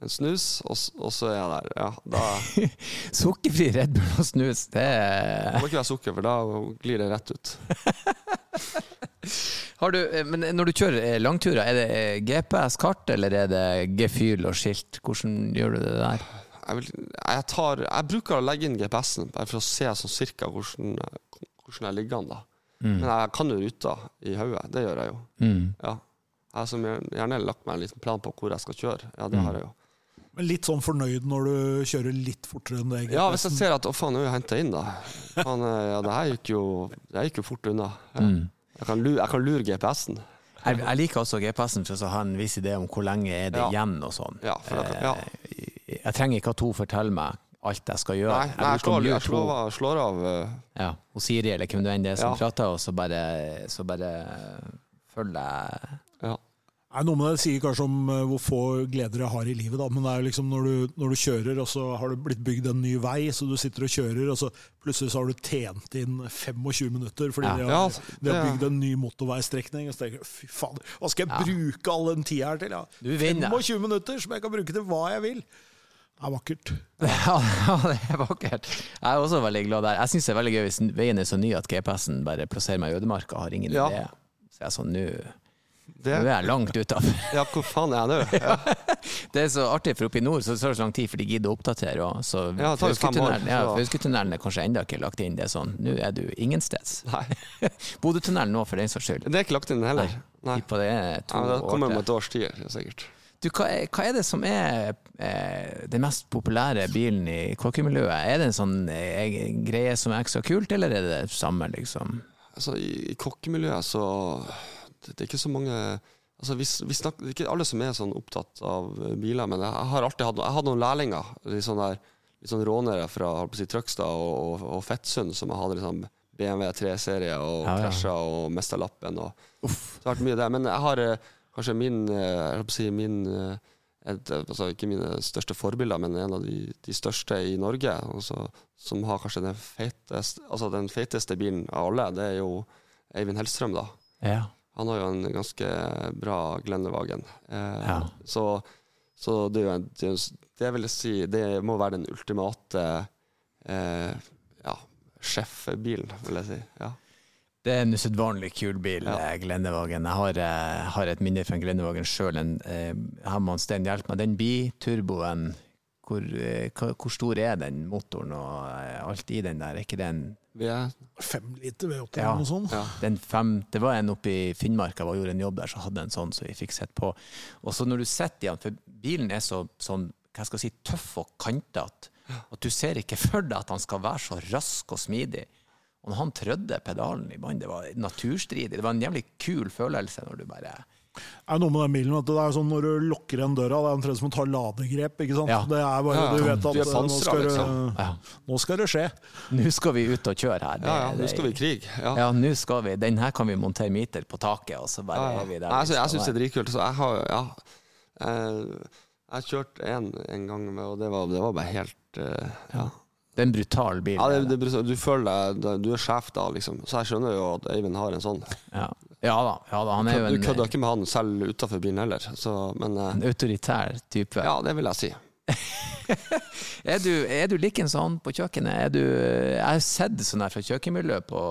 en snus, og, og så er jeg der. Ja, da Sukkerfri Red Bull og snus, det det må ikke være sukker, for da glir det rett ut. Har du, eh, Men når du kjører eh, langturer, er det eh, GPS-kart, eller er det gefühl og skilt? Hvordan gjør du det der? Jeg, vil, jeg, tar, jeg bruker å legge inn GPS-en, bare for å se sånn cirka hvordan, hvordan jeg ligger an. da. Men jeg kan jo ruta i hodet, det gjør jeg jo. Mm. Ja. Jeg har som gjerne lagt meg en liten plan på hvor jeg skal kjøre. Ja, det har jeg jo. Men litt sånn fornøyd når du kjører litt fortere enn det? Ja, hvis jeg ser at å faen, nå er jeg henta inn, da. Faen, ja, det her gikk jo, det gikk jo fort unna. Ja. Mm. Jeg, kan lure, lure GPS-en. Jeg, jeg liker også GPS-en for å ha en viss idé om hvor lenge er det Ja. igjen og sånn. Ja. Eh, Jeg trenger ikke at hun forteller meg alt jeg skal gjøre. Nei, nei, jeg slår, jeg slår, slår av eh, Ja, og Siri eller hvem det enn det er som prater, og så bare, så bare følger jeg. Nei, Noe med det sier kanskje om eh, hvor få gleder jeg har i livet, da. men det er jo liksom når du, når du kjører, og så har det blitt bygd en ny vei, så du sitter og kjører, og så plutselig så har du tjent inn 25 minutter fordi Ja. de, har, Ja, de har bygd en ny motorveistrekning. Og så tenker jeg fy fader, hva skal jeg Ja. bruke all den tida her til? Ja? Du vinner. 25 minutter som jeg kan bruke til hva jeg vil. Det er vakkert. Ja, det er vakkert. Jeg er også veldig glad der. Jeg syns det er veldig gøy hvis veien er så ny at GPS-en bare plasserer meg i ødemarka og har ingen idé. Så jeg er sånn, nå Det, nå er jeg langt utafor. ja, hvor faen er nå? Ja. Det er så artig, for oppe i nord så tar det så lang tid, for de gidder å oppdatere Og Så Ja, år, ja, så- er kanskje enda ikke lagt inn. Det er sånn, nå er du ingensteds. Bodøtunnelen nå, for den saks skyld. det er ikke lagt inn heller. Nei. Nei. det Ja, det kommer år om et års tid, sikkert. Du, hva, er, hva er det som er eh, den mest populære bilen i kokkemiljøet? Er det en sånn eh, greie som er ekstra kult, eller er det det samme, liksom? Altså, I, i kokkemiljøet så det, er ikke så mange altså, vi, vi snakker, Det er ikke alle som er sånn opptatt av eh, biler, men jeg har alltid hatt Jeg hadde noen lærlinger, litt sånn der litt sånn rånere fra si, Trøgstad og, og, og Fettsund, som hadde liksom BMW 3-serie og Ja, ja. krasja og mista lappen. Og, det har vært mye der. Men jeg har eh, kanskje min, eh, jeg si, min et, altså Ikke mine største forbilder, men en av de, de største i Norge. også, som har kanskje den feiteste, altså den feiteste bilen av alle. Det er jo Eivind Hellstrøm, da. Ja. Han har jo en ganske bra Glennevagen. Eh, Ja. Så, så det, er jo en, det, vil jeg si Det må være den ultimate eh, ja, sjefbilen, vil jeg si. Ja. Det er en usedvanlig kul bil, Ja. eh, Glennevagen. Jeg har, eh, har et minne fra en Glennevagen sjøl. Eh, her må han Stein hjelpe meg. Den biturboen, hvor, eh, hvor stor er den motoren og alt i den der? Er ikke det en Vi er Fem liter V8 Ja. noe sånt. ja. den fem, det var en oppe i Finnmark jeg var og gjorde en jobb der, så hadde en sånn så vi fikk sett på. Og så når du sitter i den, for bilen er så sånn, hva skal jeg si, tøff og kantete, at du ser ikke for deg at han skal være så rask og smidig. Og når han trødde pedalen i bånn, det var naturstridig. Det var en jævlig kul følelse når du bare Det er noe med den bilen, at. Det er sånn når du lukker igjen døra, det er omtrent som å ta ladegrep. ikke sant? Ja. Det er bare, Ja, ja. Du vet at Du eh, nå, skal det, liksom. Ja. nå skal det skje. Nå skal vi ut og kjøre her. Det- ja, ja, nå skal vi i krig. Ja. Ja, nå skal vi. Den her kan vi montere meter på taket, og så bare Ja, ja. er vi der. Altså, jeg skal syns det er dritkult. Så jeg har ja, eh, Jeg kjørte en en gang, med, og det var, det var bare helt eh, ja. Det er en brutal bil. ja det, det er det, du føler deg Du er sjef da, liksom. Så jeg skjønner jo at Eivind har en sånn. Ja. Ja da, ja da, han er jo Du kødder ikke med han selv utafor bilen heller, så, men eh, en autoritær type. ja, det vil jeg si. Er, du, er du like en sånn på kjøkkenet? Du, jeg har sett sånn her fra kjøkkenmiljøet på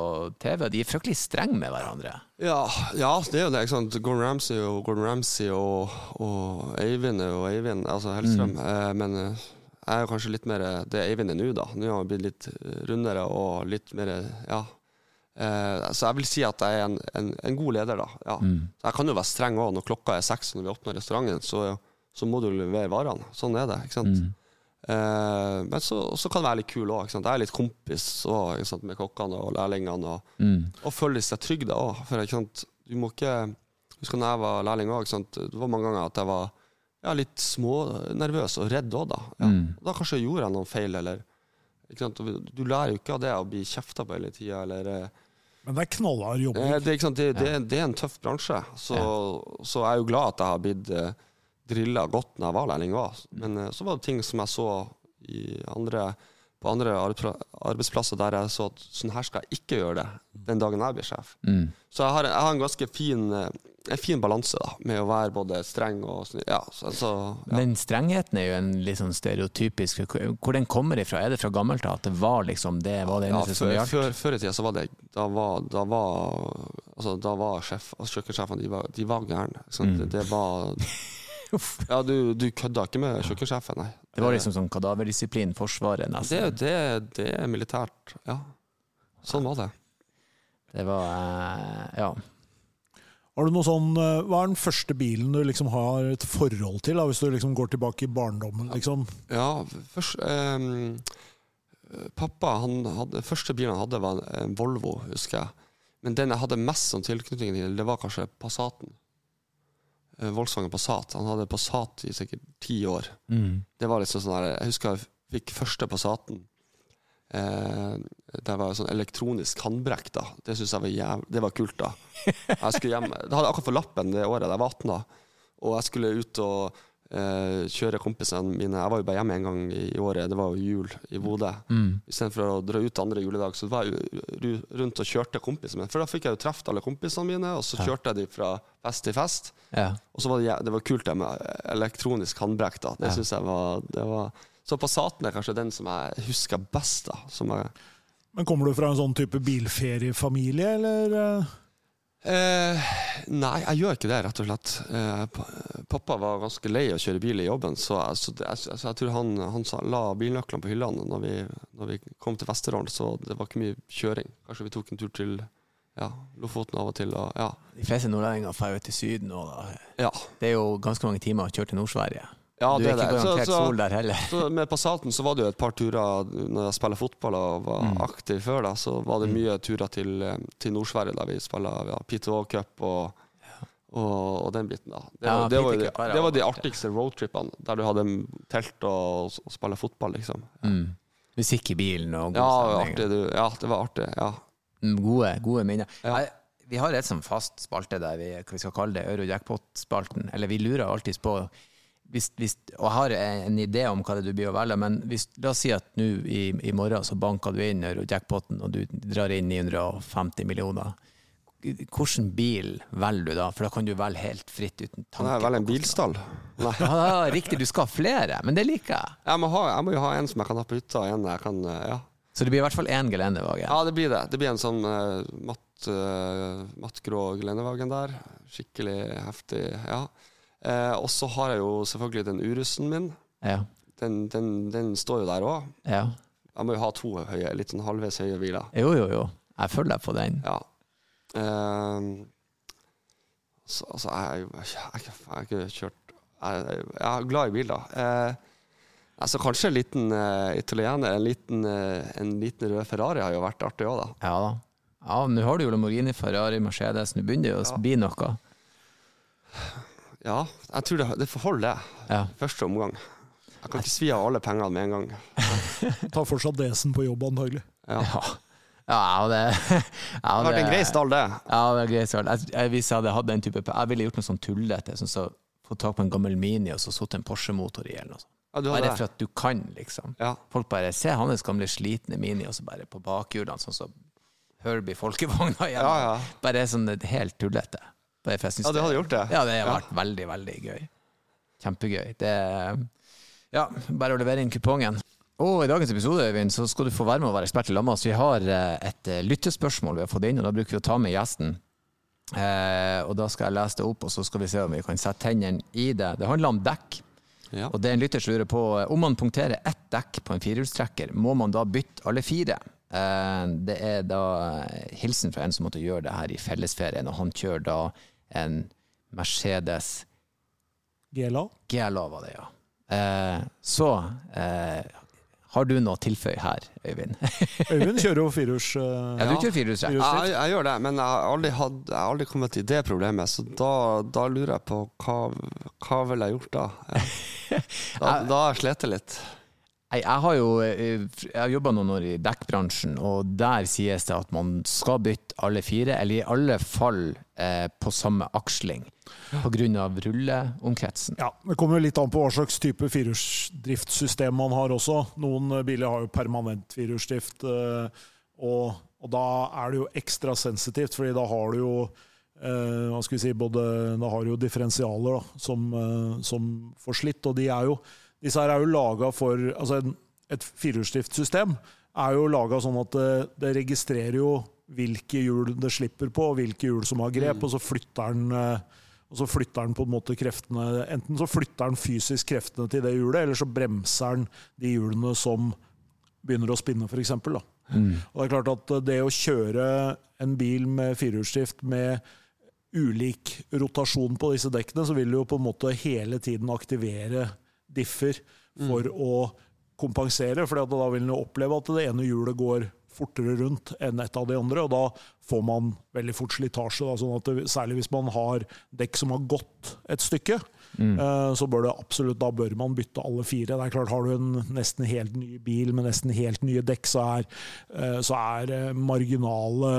TV, de er fryktelig strenge med hverandre. Ja, ja, det er jo det. ikke sant? Gordon Ramsay og Gordon Ramsay og, og Eivind og Eivind, altså Hellstrøm. Eh, men eh, jeg er jo kanskje litt mer det Eivind er nå, da. Nå har han blitt litt rundere og litt mer Ja. Eh, så jeg vil si at jeg er en, en, en god leder, da. Ja. Mm. jeg kan jo være streng òg. Når klokka er seks når vi åpner restauranten, så, så må du levere varene. Sånn er det. ikke sant? Eh, men så, så kan det være litt kul òg. Jeg er litt kompis også, ikke sant? med kokkene og lærlingene. Og, Mm. og føler seg trygg da òg. For ikke sant, du må ikke Husker da jeg var lærling òg. Det var mange ganger at jeg var ja, litt smånervøs og redd òg, da. Ja. Mm. Da kanskje gjorde jeg noen feil, eller ikke sant? Du lærer jo ikke av det å bli kjefta på hele tida, eller eh, Men det er knallhard jobb? Eh, Det, det, det, det er en tøff bransje, så, så jeg er jo glad at jeg har blitt eh, drilla godt når jeg var lærling. Var. Men eh, så var det ting som jeg så i andre, på andre arbeidsplasser der jeg så at sånn her skal jeg ikke gjøre det den dagen jeg blir sjef. Mm. Så jeg har, jeg har en ganske fin, eh, en fin balanse da, med å være både streng og. Ja, så, så, ja. Men strengheten er jo en litt sånn stereotypisk Hvor den kommer ifra? Er det fra gammelt av at det var liksom det var det Ja, eneste som før, gjaldt? før, før i tida så var det Da var, da var, altså, da var sjef, altså, kjøkkensjefene de var, de var gærne. Mm. Det, det var Ja, du, du kødda ikke med kjøkkensjefen, nei. Det var liksom sånn kadaverdisiplin, Forsvaret, det, nesten. det, det er militært, ja. Sånn var det. Det var eh, Ja. Har du noe sånn, eh, Hva er den første bilen du liksom har et forhold til, da, hvis du liksom går tilbake i barndommen? liksom? Ja, først eh, Pappa, han hadde, første bilen han hadde, var en, en Volvo, husker jeg. Men den jeg hadde mest som tilknytning til, det var kanskje Passaten. Eh, Volkswagen Passat. Han hadde Passat i sikkert ti år. Mm. Det var liksom sånn der, Jeg husker jeg fikk første Passaten. Eh, det var sånn elektronisk håndbrekk. da Det synes jeg var jæv Det var kult, da. Jeg skulle hjem Det hadde jeg akkurat fått lappen det året. Jeg var 18 da. Og jeg skulle ut og eh, kjøre kompisene mine. Jeg var jo bare hjemme en gang i året. Det var jo jul i Bodø. Mm. Istedenfor å dra ut andre juledag, så var jeg jo rundt og kjørte kompisene mine. For da fikk jeg jo truffet alle kompisene mine, og så Ja. kjørte jeg de fra fest til fest. Ja. Og så var det, det var kult det med elektronisk håndbrekk. da Det Ja. synes jeg var, det var Så Passaten er kanskje den som jeg husker best. da Som jeg, Men Kommer du fra en sånn type bilferiefamilie, eller? Eh? Nei, jeg gjør ikke det, rett og slett. Eh, pappa var ganske lei av å kjøre bil i jobben, så, så, det, så jeg tror han, han sa, la bilnøklene på hyllene når vi, når vi kom til Vesterålen, så det var ikke mye kjøring. Kanskje vi tok en tur til ja, Lofoten av og til. Og, ja. De fleste nordlendinger drar jo til Syden nå, da. Ja. Det er jo ganske mange timer å kjøre til Nord-Sverige. Ja, du er ikke det. Så, garantert så, sol der heller. Så med Passaten så var det jo et par turer når jeg spiller fotball og var Mm. aktiv før, da, så var det mye turer til, eh, til Nord-Sverige da vi spilla ja, P2O Cup og, og, og den biten. da. Det, Ja, var, det, var, jo P2 de- Cup har jeg det var de artigste roadtripene, der du hadde telt og, og spille fotball, liksom. Mm. Musikk i bilen og god Ja, artig, du. ja, det var artig. ja. Mm, Gode, gode minner. Ja. Vi har et sånn fast spalte der vi, hva vi skal kalle det, Euro-jackpot-spalten. Eller vi lurer alltid på hvis, hvis, og jeg har en idé om hva det du blir å velge, men hvis, la oss si at nå i, i morgen så banker du inn jackpoten, og du drar inn 950 millioner. Hvilken bil velger du da? For da kan du velge helt fritt uten tanke. Nei, jeg velge en bilstall? Nei. Ja, riktig, du skal ha flere, men det liker jeg. Jeg må, ha, jeg må jo ha en som jeg kan ha på hytta, og en jeg kan eh, Ja, Så det blir i hvert fall én gelendevagen. ja det blir det. Det blir en sånn uh, matt, uh, mattgrå gelendevagen der. Skikkelig heftig, ja. Eh, og så har jeg jo selvfølgelig den Urusen min. Ja. Den, den, den står jo der òg. ja. Jeg må jo ha to høye, litt sånn halvveis høye biler. Jo, jo, jo. Jeg følger deg på den. Ja. Eh, så, altså, jeg jeg, har ikke kjørt Jeg, jeg er glad i biler. Eh, altså, kanskje en liten uh, italiener, en liten, uh, en liten rød Ferrari har jo vært artig òg, da. Ja da. Ja, Nå har du jo Lamborghini, Ferrari, Mercedes. Nå begynner det å bli noe. Ja, jeg tror det, det får holde, det. Ja. Første omgang. Jeg kan ikke svi av alle pengene med en gang. Tar fortsatt desen på jobb, antagelig. Ja. Ja, ja og det, ja, Det har vært en grei stall, det. Ja, det er greit. start. Jeg, jeg, hvis jeg hadde hatt den type Jeg ville gjort noe sånn tullete. Sånn så Fått tak på en gammel Mini og så satt en Porsche-motor i. eller noe sånt. Ja, Bare det. for at du kan, liksom. Ja. Folk bare Se hans gamle slitne Mini, og så bare på bakhjulene, sånn som Herbie folkevogna igjen. Ja, ja. Bare sånn helt tullete. Bare for jeg synes ja, du hadde gjort det? Ja, det har Ja. vært veldig, veldig gøy. Kjempegøy. Det Ja, bare å levere inn kupongen. Og i dagens episode Øyvind, så skal du få være med å være ekspert i lag med oss. Vi har eh, et eh, lyttespørsmål vi har fått inn, og da bruker vi å ta med gjesten. Eh, og da skal jeg lese det opp, og så skal vi se om vi kan sette tennene i det. Det handler om dekk. Ja. Og det er en lytter som lurer på eh, om man punkterer ett dekk på en firehjulstrekker, må man da bytte alle fire? Eh, det er da hilsen fra en som måtte gjøre det her i fellesferien, og han kjører da en Mercedes GLA. GLA, var det, ja. Eh, så eh, har du noe å tilføye her, Øyvind? Øyvind kjører jo firehjuls... ja, eh, du kjører. Firehjuls- Ja, jeg, jeg gjør det, men jeg har aldri, hatt, jeg har aldri kommet til det problemet, så da, da lurer jeg på hva, hva ville jeg gjort da? Ja. Da, da har jeg slitt litt. Nei, Jeg har jo eh, jeg har jobba noen år i dekkbransjen, og der sies det at man skal bytte alle fire, eller i alle fall eh, på samme aksling, pga. rulleomkretsen. Ja, Det kommer jo litt an på hva slags type firehjulsdriftssystem man har også. Noen eh, biler har jo permanent firehjulsdrift, eh, og, og da er det jo ekstra sensitivt, fordi da har du jo eh, hva skal vi si, både, Da har du jo differensialer da, som, eh, som får slitt, og de er jo, disse her er jo laga for altså en, Et firehjulsdriftsystem er jo laga sånn at det, det registrerer jo hvilke hjul det slipper på, og hvilke hjul som har grep, og så flytter den eh, og så flytter den på en måte kreftene. Enten så flytter den fysisk kreftene til det hjulet, eller så bremser den de hjulene som begynner å spinne, f.eks. Og det er klart at det å kjøre en bil med firehjulsdrift med ulik rotasjon på disse dekkene, så vil du jo på en måte hele tiden aktivere differ for å kompensere. For da vil en oppleve at det ene hjulet går fortere rundt enn et av de andre, og da får man veldig fort slitasje. Da, sånn at det, særlig hvis man har dekk som har gått et stykke, eh, så bør det absolutt, da bør man bytte alle fire. Det er klart Har du en nesten helt ny bil med nesten helt nye dekk, så er, eh, så er marginale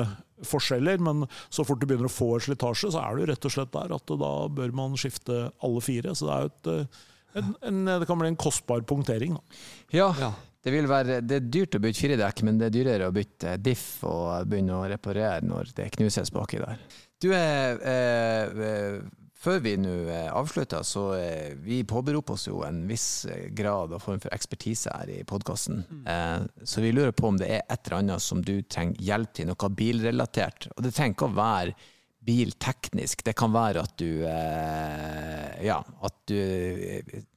forskjeller, men så fort du begynner å få slitasje, så er jo rett og slett der at da bør man skifte alle fire. Så det er jo et eh, en, en, det kan bli en kostbar punktering. Da. Ja, Ja. det vil være Det er dyrt å bytte firedekk, men det er dyrere å bytte diff og begynne å reparere når det knuses baki der. Du, eh, eh, eh, før vi nå eh, avslutter, så eh, vi påberoper oss jo en viss eh, grad og form for ekspertise her i podkasten. Eh, så vi lurer på om det er et eller annet som du trenger hjelp til, noe bilrelatert. Og det trenger ikke å være bilteknisk. Det kan være at du eh, Ja, at du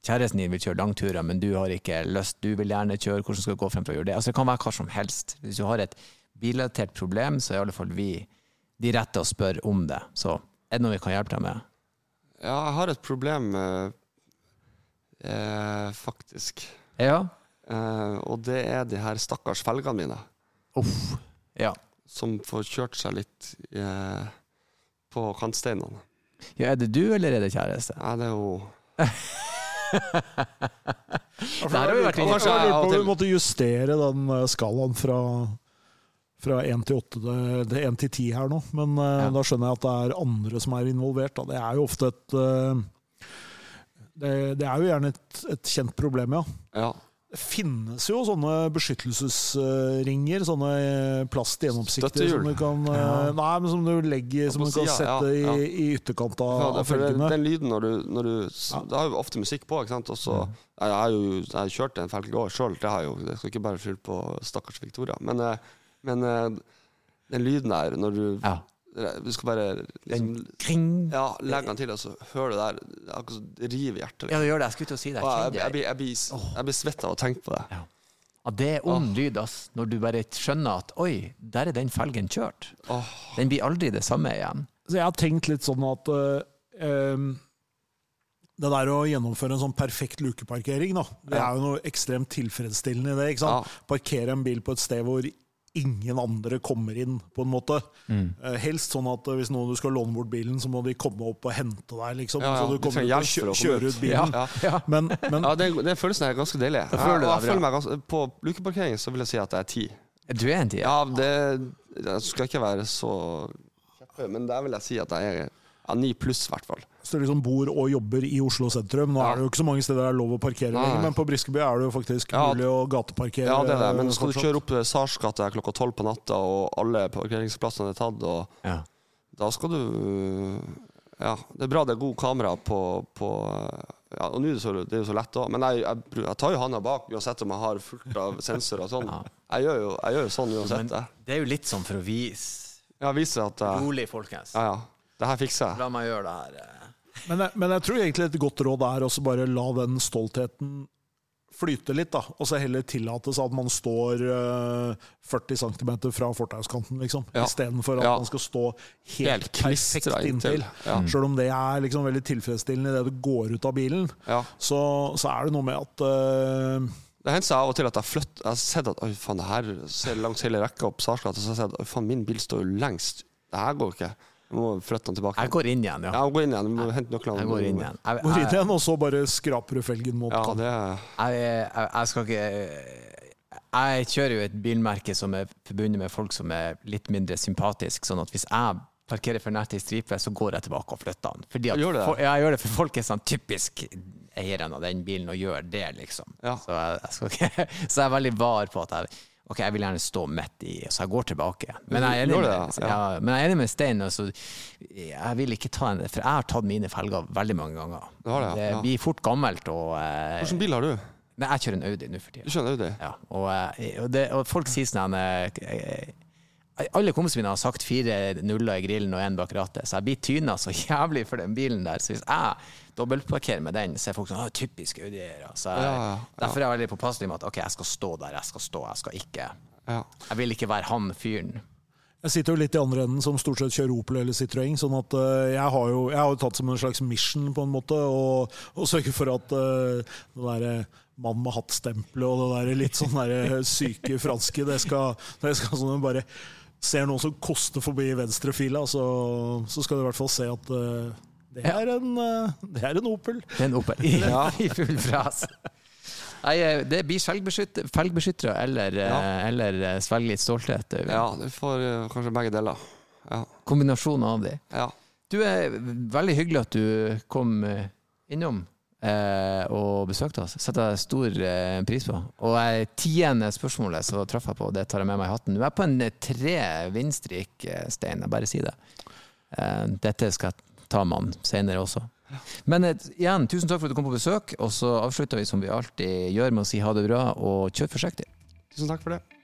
Kjæresten din vil kjøre langturer, men du har ikke lyst. Du vil gjerne kjøre. Hvordan skal du gå frem for å gjøre det? Altså, det kan være hva som helst. Hvis du har et bilrelatert problem, så er i alle fall vi de rette å spørre om det. Så er det noe vi kan hjelpe deg med? Ja, jeg har et problem, eh, eh, faktisk. Ja? Eh, og det er de her stakkars felgene mine, Uff. Ja. som får kjørt seg litt eh, på kantsteinene. ja. Er det du, eller er det kjæreste? Ja, det er jo Der har vi vært inne. Kanskje Jeg lurer på om vi måtte justere den eh, skalaen fra fra 1 til 8 til, til 1 til 10 her nå, men eh, Ja. da skjønner jeg at det er andre som er involvert. Da. Det er jo ofte et eh, Det, det er jo gjerne et, et kjent problem, ja. Ja. Det finnes jo sånne beskyttelsesringer, sånne plast gjennomsiktige som du kan ja. Nei, men som du legger Som du kan sida, sette ja, ja. i, i ytterkant av, Ja, av den, felgene. den lyden når du, når du Ja. Det har jo ofte musikk på, ikke sant. Og så Jeg har jo jeg har kjørt en felg i går sjøl, det har jeg jo. Jeg skal ikke bare skylde på stakkars Victoria. Men, eh, men eh, den lyden der, når du Ja. Du skal bare liksom, Kring. Ja, legge den til, og så hører du der det er akkurat som det river hjertet. Ja, det gjør det. Jeg skulle til å si det. Jeg jeg, jeg, blir- jeg, blir, jeg blir svett av å tenke på det. Ja, det er ond lyd, ass. Når du bare skjønner at oi, der er den felgen kjørt. Oh. Den blir aldri det samme igjen. Så jeg har tenkt litt sånn at uh, det der å gjennomføre en sånn perfekt lukeparkering, da, det er jo noe ekstremt tilfredsstillende i det. ikke sant? Parkere en bil på et sted hvor ingen andre kommer inn, på en måte. Mm. helst sånn at eh, hvis noen du skal låne bort bilen, så må de komme opp og hente deg, liksom. Ja, ja, Så du du kommer trenger ut og hjelp kjø for kjører ut. bilen. Ja. Ja. Men, men Ja, den, den følelsen er ganske deilig. Jeg føler Jeg- jeg føler meg ganske, på lukeparkering så vil jeg si at jeg er ti. Du er en tier. Ja, det Jeg skal ikke være så kjepphøy, men der vil jeg si at jeg er ni pluss, i hvert fall. Hvis du liksom bor og jobber i Oslo sentrum Nå Ja. er det jo ikke så mange steder det er lov å parkere lenger, men på Briskeby er det jo faktisk Ja. mulig å gateparkere. Ja, det er det. Men eh, skal du kjøre opp Sars gate klokka tolv på natta, og alle parkeringsplassene er tatt, og Ja. da skal du Ja, det er bra det er god kamera på, på ja, og nå er det, så, det er jo så lett òg, men jeg, jeg, jeg tar jo handa bak uansett om jeg har fullt av sensorer og sånn. Ja. Jeg, gjør jo, jeg gjør jo sånn uansett. Men det er jo litt sånn for å vise Ja, vise at Rolig, folkens. Ja, ja. Det her fikser jeg. La meg gjøre det her. Men, jeg- men jeg tror egentlig et godt råd er å bare la den stoltheten flyte litt, da. Og så heller tillate seg at man står uh, 40 cm fra fortauskanten, liksom. Ja. Istedenfor at Ja. man skal stå helt, Helt perfekt inntil. Ja. Sjøl om det er liksom veldig tilfredsstillende idet du går ut av bilen, Ja. så, så er det noe med at uh, Det hender seg av og til at jeg flytter Jeg har sett at oi faen, det her ser langs hele rekka opp Sarsgata, så har jeg sett oi faen, min bil står jo lengst. Det her går ikke. Jeg må flytte den tilbake. Jeg går inn igjen, ja. Ja, går inn igjen. Du må hente nøklene. Jeg går inn igjen. Jeg, går inn igjen, og så bare skraper du felgen mot Ja, kanten. det jeg, jeg, jeg skal ikke Jeg kjører jo et bilmerke som er forbundet med folk som er litt mindre sympatiske, sånn at hvis jeg parkerer for nært ei stripe, så går jeg tilbake og flytter den. Fordi at Gjør du det? for, ja, jeg gjør det, for folk er sånn typisk eieren av den bilen og gjør det, liksom. Ja. Så, jeg, jeg skal ikke, så jeg er veldig var på at jeg Ok, jeg vil gjerne stå midt i, så jeg går tilbake. Men jeg er enig, med, ja. jeg enig med Stein. Altså, jeg vil ikke ta en For jeg har tatt mine felger veldig mange ganger. Det, det, ja. det blir fort gammelt. Og, eh, Hvilken bil har du? Nei, jeg kjører en Audi nå for Du tida. en Audi? Ja, og, eh, og, det, og folk sier sånn eh, Alle kompisene mine har sagt fire nuller i grillen og én bak rattet, så jeg blir tyna så jævlig for den bilen der. Så hvis jeg dobbeltparkerer med den, så er folk sånn «Å, typisk Audi-eiere. Så jeg- Ja, ja. Derfor er jeg veldig påpasselig med at ok, jeg skal stå der jeg skal stå, jeg skal ikke Ja. Jeg vil ikke være han fyren. Jeg sitter jo litt i andre enden, som stort sett kjører Opel eller Citroën. sånn at eh, jeg har jo jeg har jo tatt som en slags mission på en måte, å å sørge for at uh, det derre mann med hatt-stempelet og det der litt sånn der syke franske, det skal, det skal sånn bare ser noen som koster forbi venstrefila, så, så skal du i hvert fall se at uh, det, er en, uh, det er en Opel. Det er en Opel i, Ja. i full fras. Nei, eh, det blir felgbeskytt- felgbeskyttere eller, Ja. eller svelge litt stolthet. Ja, du får kanskje begge deler. Ja. Kombinasjonen av de. ja. Du er veldig hyggelig at du kom innom eh, og besøkte oss. setter jeg stor eh, pris på. Og eh, tiende spørsmålet så traff jeg på, det tar jeg med meg i hatten. Du er på en eh, tre vindstrik, eh, Stein. Jeg bare sier det. Eh, dette skal jeg ta med han senere også. Men et, igjen, tusen takk for at du kom på besøk. Og så avslutter vi som vi alltid gjør med å si ha det bra og kjør forsiktig. Tusen takk for det.